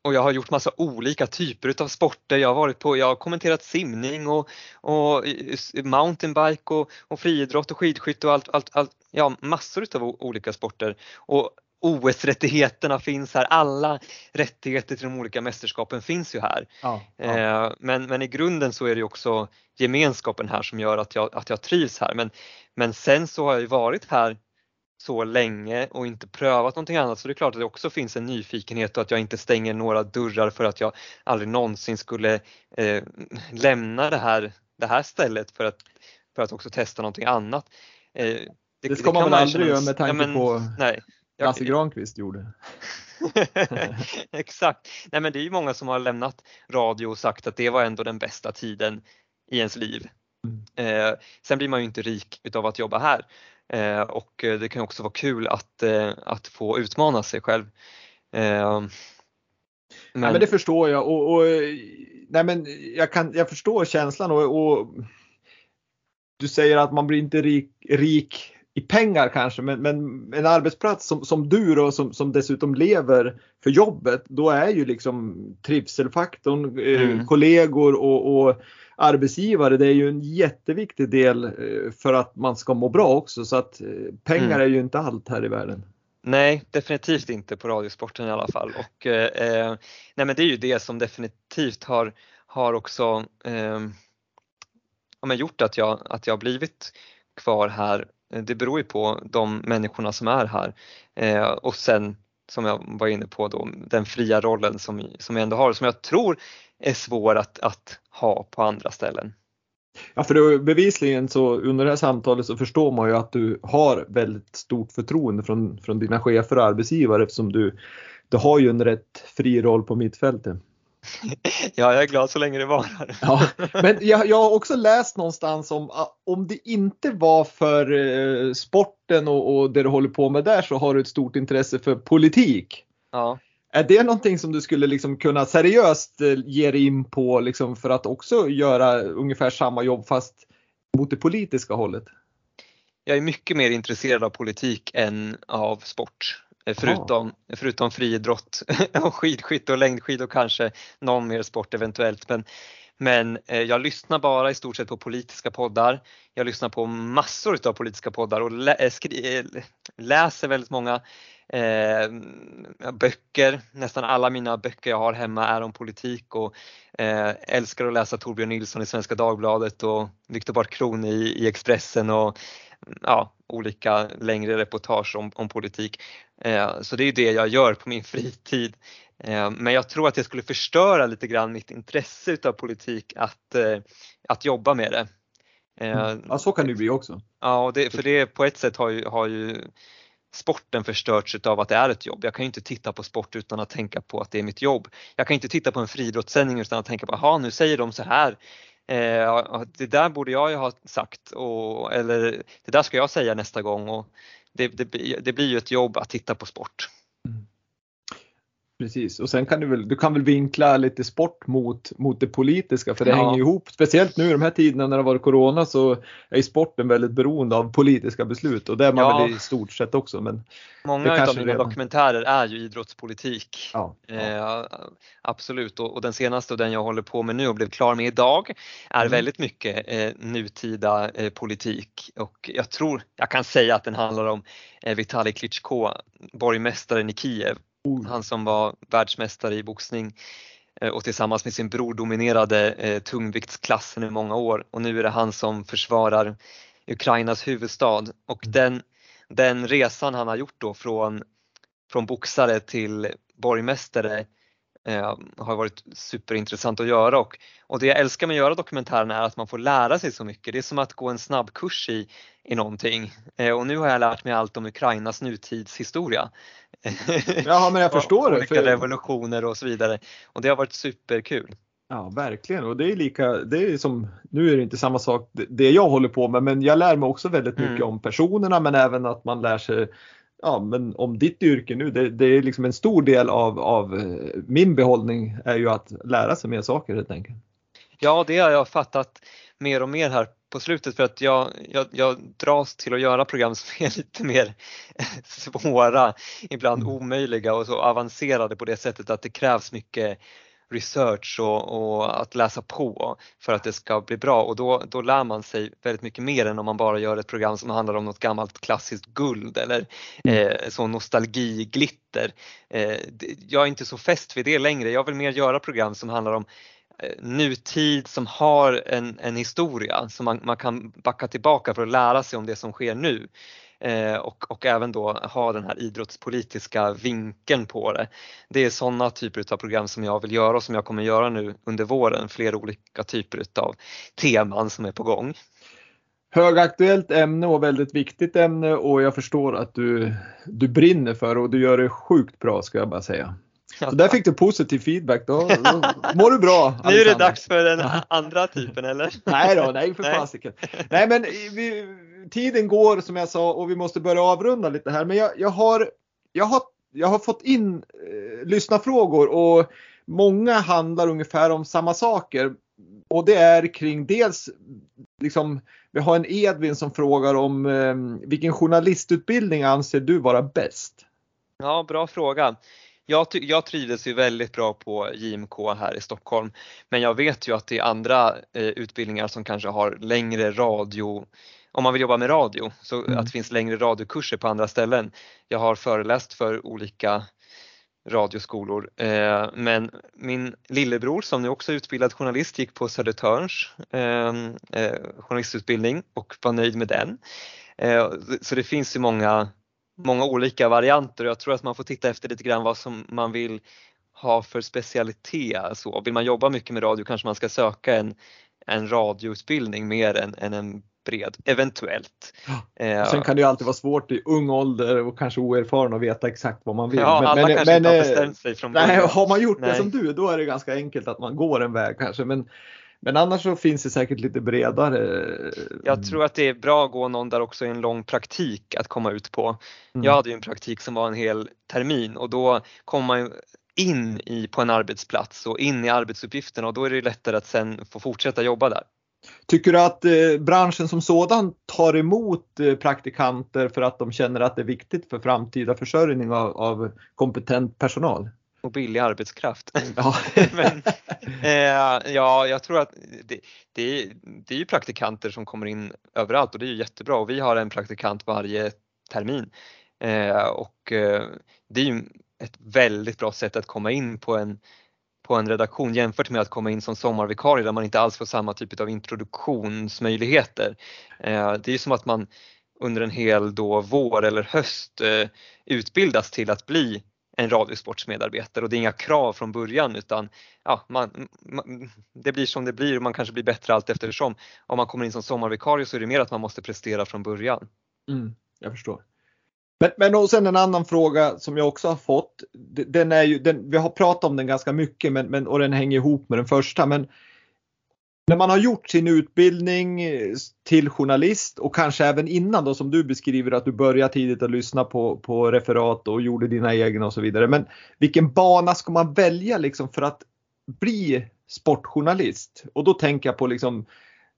och jag har gjort massa olika typer av sporter. Jag har varit på, jag har kommenterat simning och, och mountainbike och, och friidrott och skidskytte och allt, allt, allt, ja massor av olika sporter. Och OS-rättigheterna finns här, alla rättigheter till de olika mästerskapen finns ju här. Ja, ja. Eh, men, men i grunden så är det också gemenskapen här som gör att jag, att jag trivs här. Men, men sen så har jag ju varit här så länge och inte prövat någonting annat så det är klart att det också finns en nyfikenhet och att jag inte stänger några dörrar för att jag aldrig någonsin skulle eh, lämna det här, det här stället för att, för att också testa någonting annat. Eh, det, det, ska det man väl aldrig göra med tanke ja, men, på nej, jag, Lasse Granqvist gjorde. Exakt. Nej men det är ju många som har lämnat radio och sagt att det var ändå den bästa tiden i ens liv. Mm. Eh, sen blir man ju inte rik utav att jobba här och det kan också vara kul att, eh, att få utmana sig själv. Eh, men... Ja, men det förstår jag och, och, nej men jag, kan, jag förstår känslan och, och du säger att man blir inte rik, rik i pengar kanske, men, men en arbetsplats som, som du då som, som dessutom lever för jobbet, då är ju liksom trivselfaktorn, eh, mm. kollegor och, och, arbetsgivare, det är ju en jätteviktig del eh, för att man ska må bra också så att eh, pengar mm. är ju inte allt här i världen. Nej, definitivt inte på Radiosporten i alla fall. Och, eh, nej men det är ju det som definitivt har, har också eh, ja, gjort att jag, att jag blivit kvar här Eh, det beror ju på de människorna som är här eh, och sen som jag var inne på då, den fria rollen som, som jag ändå har som jag tror är svår att, att ha på andra ställen. Ja, för det, bevisligen så under det här samtalet så förstår man ju att du har väldigt stort förtroende från, från dina chefer och arbetsgivare eftersom du, du har ju en rätt fri roll på mittfältet. Ja, jag är glad så länge det varar. Ja, men jag, jag, har också läst någonstans om om det inte var för eh, sporten och, och det du håller på med där så har du ett stort intresse för politik. Ja. Är det någonting som du skulle liksom kunna seriöst eh, ge dig in på liksom för att också göra ungefär samma jobb fast mot det politiska hållet? Jag är mycket mer intresserad av politik än av sport. Eh, förutom, förutom friidrott och skidskytte och längdskidor kanske någon mer sport eventuellt. Men, men eh, jag lyssnar bara i stort sett på politiska poddar. Jag lyssnar på massor av politiska poddar och lä läser väldigt många eh, böcker. Nästan alla mina böcker jag har hemma är om politik och eh, älskar att läsa Torbjörn Nilsson i Svenska Dagbladet och Viktor Bart Kron i, i Expressen och ja, olika längre reportage om, om politik. Eh, så det är det jag gör på min fritid. Eh, men jag tror att det skulle förstöra lite grann mitt intresse utav politik att, eh, att jobba med det. Mm. Ja, så kan det bli också. Ja, det, för det på ett sätt har ju, har ju sporten förstörts utav att det är ett jobb. Jag kan ju inte titta på sport utan att tänka på att det är mitt jobb. Jag kan inte titta på en friidrottssändning utan att tänka på, jaha nu säger de så här Eh, det där borde jag ju ha sagt och, eller det där ska jag säga nästa gång och det, det, det blir ju ett jobb att titta på sport. Precis och sen kan du väl, du kan väl vinkla lite sport mot, mot det politiska för det ja. hänger ihop. Speciellt nu i de här tiderna när det har varit Corona så är sporten väldigt beroende av politiska beslut och det är man ja. väl i stort sett också. Men Många av mina redan... dokumentärer är ju idrottspolitik. Ja, eh, absolut och, och, den senaste och den jag håller på med nu och blev klar med idag är mm. väldigt mycket eh, nutida eh, politik och jag tror jag kan säga att den handlar om eh, Vitali Klitschko, borgmästaren i Kiev. Han som var världsmästare i boxning eh, och tillsammans med sin bror dominerade eh, tungviktsklassen i många år. Och nu är det han som försvarar Ukrainas huvudstad. Och mm. den, den resan han har gjort då från, från boxare till borgmästare eh, har varit superintressant att göra och, och det jag älskar med att göra dokumentärerna är att man får lära sig så mycket. Det är som att gå en snabbkurs i, i någonting eh, och nu har jag lärt mig allt om Ukrainas nutidshistoria. Ja men jag förstår det. Olika för... revolutioner och så vidare och det har varit superkul. Ja verkligen och det är lika, det är som, nu är det inte samma sak det jag håller på med men jag lär mig också väldigt mycket mm. om personerna men även att man lär sig ja, men om ditt yrke nu, det, det, är liksom en stor del av, av eh, min behållning är ju att lära sig mer saker helt enkelt. Ja, det har jag fattat mer och mer här på slutet för att jag, jag, jag dras till att göra program som är lite mer svåra, ibland mm. omöjliga och så avancerade på det sättet att det krävs mycket research och, och, att läsa på för att det ska bli bra och då, då lär man sig väldigt mycket mer än om man bara gör ett program som handlar om något gammalt klassiskt guld eller mm. eh, så nostalgiglitter. Eh, jag är inte så fäst vid det längre, jag vill mer göra program som handlar om eh, nutid som har en, en historia som man, man kan backa tillbaka för att lära sig om det som sker nu. Eh, och, och även då ha den här idrottspolitiska vinkeln på det. Det är sådana typer av program som jag vill göra och som jag kommer göra nu under våren, flera olika typer av teman som är på gång. Högaktuellt ämne och väldigt viktigt ämne och jag förstår att du, du brinner för och du gör det sjukt bra ska jag bara säga. Så där fick du positiv feedback, då, då mår du bra. nu är det dags för den andra typen eller? nej då, nej för fasiken. Nej men vi, tiden går som jag sa och vi måste börja avrunda lite här. Men jag, jag, har, jag, har, jag har fått in eh, lyssnarfrågor och många handlar ungefär om samma saker. Och det är kring dels liksom, vi har en Edvin som frågar om eh, vilken journalistutbildning anser du vara bäst? Ja, bra fråga. Jag, jag trivdes ju väldigt bra på JMK här i Stockholm men jag vet ju att det är andra eh, utbildningar som kanske har längre radio om man vill jobba med radio, så mm. att det finns längre radiokurser på andra ställen. Jag har föreläst för olika radioskolor eh, men min lillebror som nu också är utbildad journalist gick på Södertörns ehm, eh, journalistutbildning och var nöjd med den. Eh, så det finns ju många, många olika varianter och jag tror att man får titta efter lite grann vad som man vill ha för specialitet. Så vill man jobba mycket med radio kanske man ska söka en, en radioutbildning mer än, än en bred, eventuellt. Ja. Sen kan det ju alltid vara svårt i ung ålder och kanske oerfaren att veta exakt vad man vill. Ja, men, alla men, kanske men, inte har eh, bestämt sig från början. Nej, har man gjort nej. det som du, då är det ganska enkelt att man går en väg kanske. Men, men annars så finns det säkert lite bredare. Jag tror att det är bra att gå någon där också i en lång praktik att komma ut på. Mm. Jag hade ju en praktik som var en hel termin och då kom man in i, på en arbetsplats och in i arbetsuppgifterna och då är det lättare att sen få fortsätta jobba där. Tycker du att eh, branschen som sådan tar emot eh, praktikanter för att de känner att det är viktigt för framtida försörjning av, av kompetent personal? Och billig arbetskraft. Ja. Men, eh, ja, jag tror att det, det, är, det är ju praktikanter som kommer in överallt och det är ju jättebra och vi har en praktikant varje termin. Eh, och det är ju ett väldigt bra sätt att komma in på en på en redaktion jämfört med att komma in som sommarvikarie där man inte alls får samma typ av introduktionsmöjligheter. Eh, det är som att man under en hel då vår eller höst eh, utbildas till att bli en radiosportsmedarbetare och det är inga krav från början utan ja, man, man, det blir som det blir och man kanske blir bättre allt eftersom. Om man kommer in som sommarvikarie så är det mer att man måste prestera från början. Mm, jag förstår. Men, men och sen en annan fråga som jag också har fått. Den är ju, den, vi har pratat om den ganska mycket men, men, och den hänger ihop med den första. Men när man har gjort sin utbildning till journalist och kanske även innan då som du beskriver att du började tidigt att lyssna på, på referat och gjorde dina egna och så vidare. Men vilken bana ska man välja liksom för att bli sportjournalist? Och då tänker jag på liksom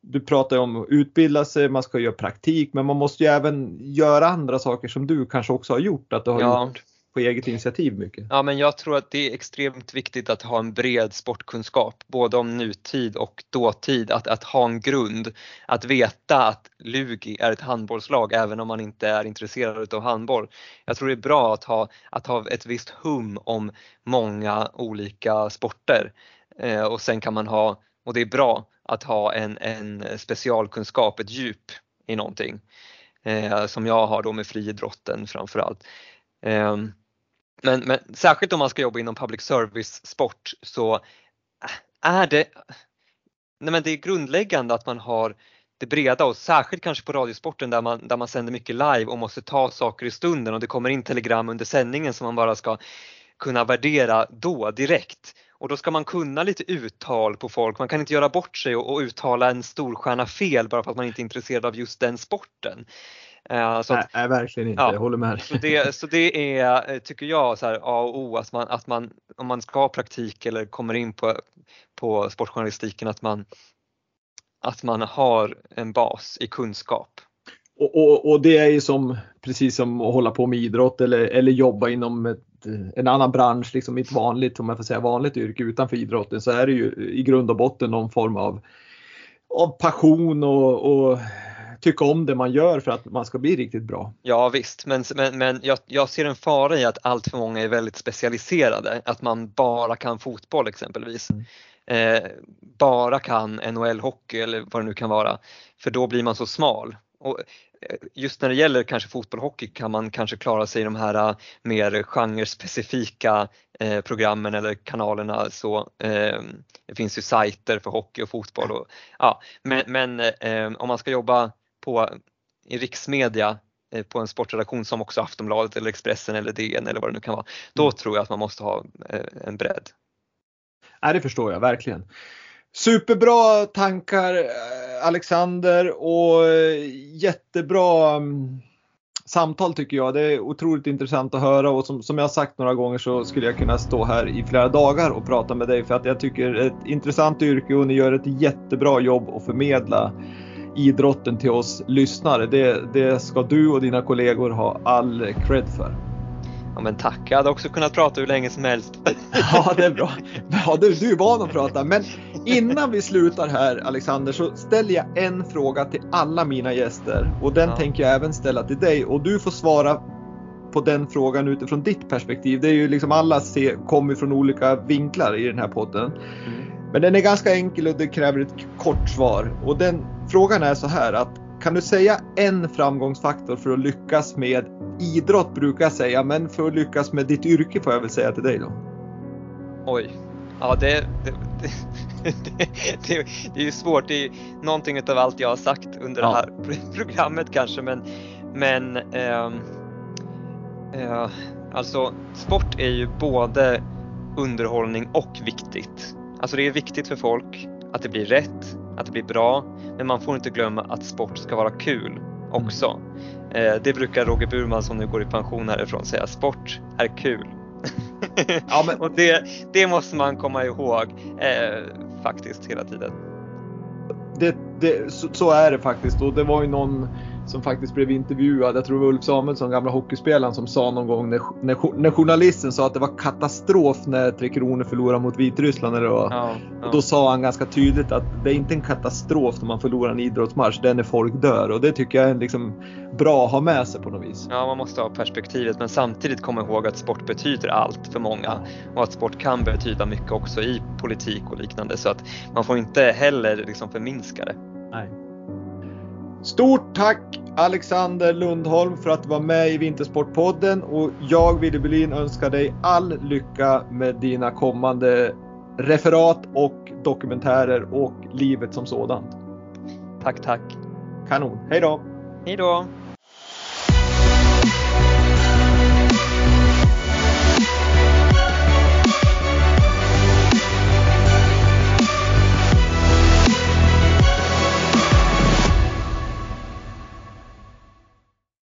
du pratar om att utbilda sig, man ska göra praktik, men man måste ju även göra andra saker som du kanske också har gjort, att du har ja. gjort på eget initiativ mycket. Ja, men jag tror att det är extremt viktigt att ha en bred sportkunskap, både om nutid och dåtid, att, att ha en grund, att veta att Lugi är ett handbollslag även om man inte är intresserad av handboll. Jag tror det är bra att ha, att ha ett visst hum om många olika sporter eh, och sen kan man ha, och det är bra, att ha en, en specialkunskap, ett djup i någonting. Eh, som jag har då med friidrotten framförallt. Eh, men, men särskilt om man ska jobba inom public service sport så eh, är det, nej men det är grundläggande att man har det breda och särskilt kanske på radiosporten där man, där man sänder mycket live och måste ta saker i stunden och det kommer in telegram under sändningen som man bara ska kunna värdera då direkt. Och då ska man kunna lite uttal på folk. Man kan inte göra bort sig och, och uttala en storstjärna fel bara för att man inte är intresserad av just den sporten. Uh, så att, nej, verkligen inte. Ja, jag håller med. Så det, så det är, eh, tycker jag, så här, A och O, att man, att man, om man ska ha praktik eller kommer in på, på sportjournalistiken, att man, att man har en bas i kunskap. Och, och, och, det är ju som precis som att hålla på med idrott eller, eller jobba inom ett, en annan bransch, liksom ett vanligt, om jag får säga vanligt yrke utanför idrotten så är det ju i grund och botten någon form av, av passion och, och tycka om det man gör för att man ska bli riktigt bra. Ja visst, men, men, men jag, jag ser en fara i att allt för många är väldigt specialiserade, att man bara kan fotboll exempelvis. Mm. Eh, bara kan NHL-hockey eller vad det nu kan vara, för då blir man så smal. Och eh, just när det gäller kanske fotboll och hockey kan man kanske klara sig i de här uh, mer genrespecifika eh, programmen eller kanalerna. Så, eh, det finns ju sajter för hockey och fotboll. Och, ja, men, men eh, om man ska jobba på, i riksmedia eh, på en sportredaktion som också Aftonbladet eller Expressen eller DN eller vad det nu kan vara, då mm. tror jag att man måste ha en bredd. Ja, det förstår jag verkligen. Superbra tankar eh, Alexander och eh, jättebra mm, samtal tycker jag. Det är otroligt intressant att höra och som, som jag sagt några gånger så skulle jag kunna stå här i flera dagar och prata med dig för att jag tycker det är ett intressant yrke och ni gör ett jättebra jobb att förmedla idrotten till oss lyssnare. Det, det ska du och dina kollegor ha all cred för. Ja men tack, jag hade också kunnat prata hur länge som helst. Ja det är bra. Ja, du, du är van att prata. Men innan vi slutar här Alexander så ställer jag en fråga till alla mina gäster och den ja. tänker jag även ställa till dig och du får svara på den frågan utifrån ditt perspektiv. Det är ju liksom alla se, kommer från olika vinklar i den här podden. Mm. Men den är ganska enkel och det kräver ett kort svar och den frågan är så här att kan du säga en framgångsfaktor för att lyckas med idrott brukar jag säga, men för att lyckas med ditt yrke får jag väl säga till dig då? Oj, ja det, det, det, det, det är ju svårt. Det är någonting av allt jag har sagt under ja. det här programmet kanske, men, men eh, eh, alltså sport är ju både underhållning och viktigt. Alltså det är viktigt för folk att det blir rätt, att det blir bra, men man får inte glömma att sport ska vara kul också. Mm. det brukar Roger Burman som nu går i pension härifrån säga, sport är kul. ja, men... och det, det måste man komma ihåg eh, faktiskt hela tiden. Det, det, så, så, är det faktiskt och det var ju någon som faktiskt blev intervjuad. Jag tror det var Ulf Samuelsson, gamla hockeyspelaren, som sa någon gång när, när, när journalisten sa att det var katastrof när Tre Kronor förlorade mot Vitryssland. Eller ja, ja. Och då sa han ganska tydligt att det är inte en katastrof när man förlorar en idrottsmatch, det är när folk dör. Och det tycker jag är liksom bra att ha med sig på något vis. Ja, man måste ha perspektivet men samtidigt komma ihåg att sport betyder allt för många och att sport kan betyda mycket också i politik och liknande så att man får inte heller liksom förminska det. Nej. Stort tack Alexander Lundholm för att du var med i Vintersportpodden och jag Wille Berlin önskar dig all lycka med dina kommande referat och dokumentärer och livet som sådant. Tack, tack. Kanon. Hej då! Hej då!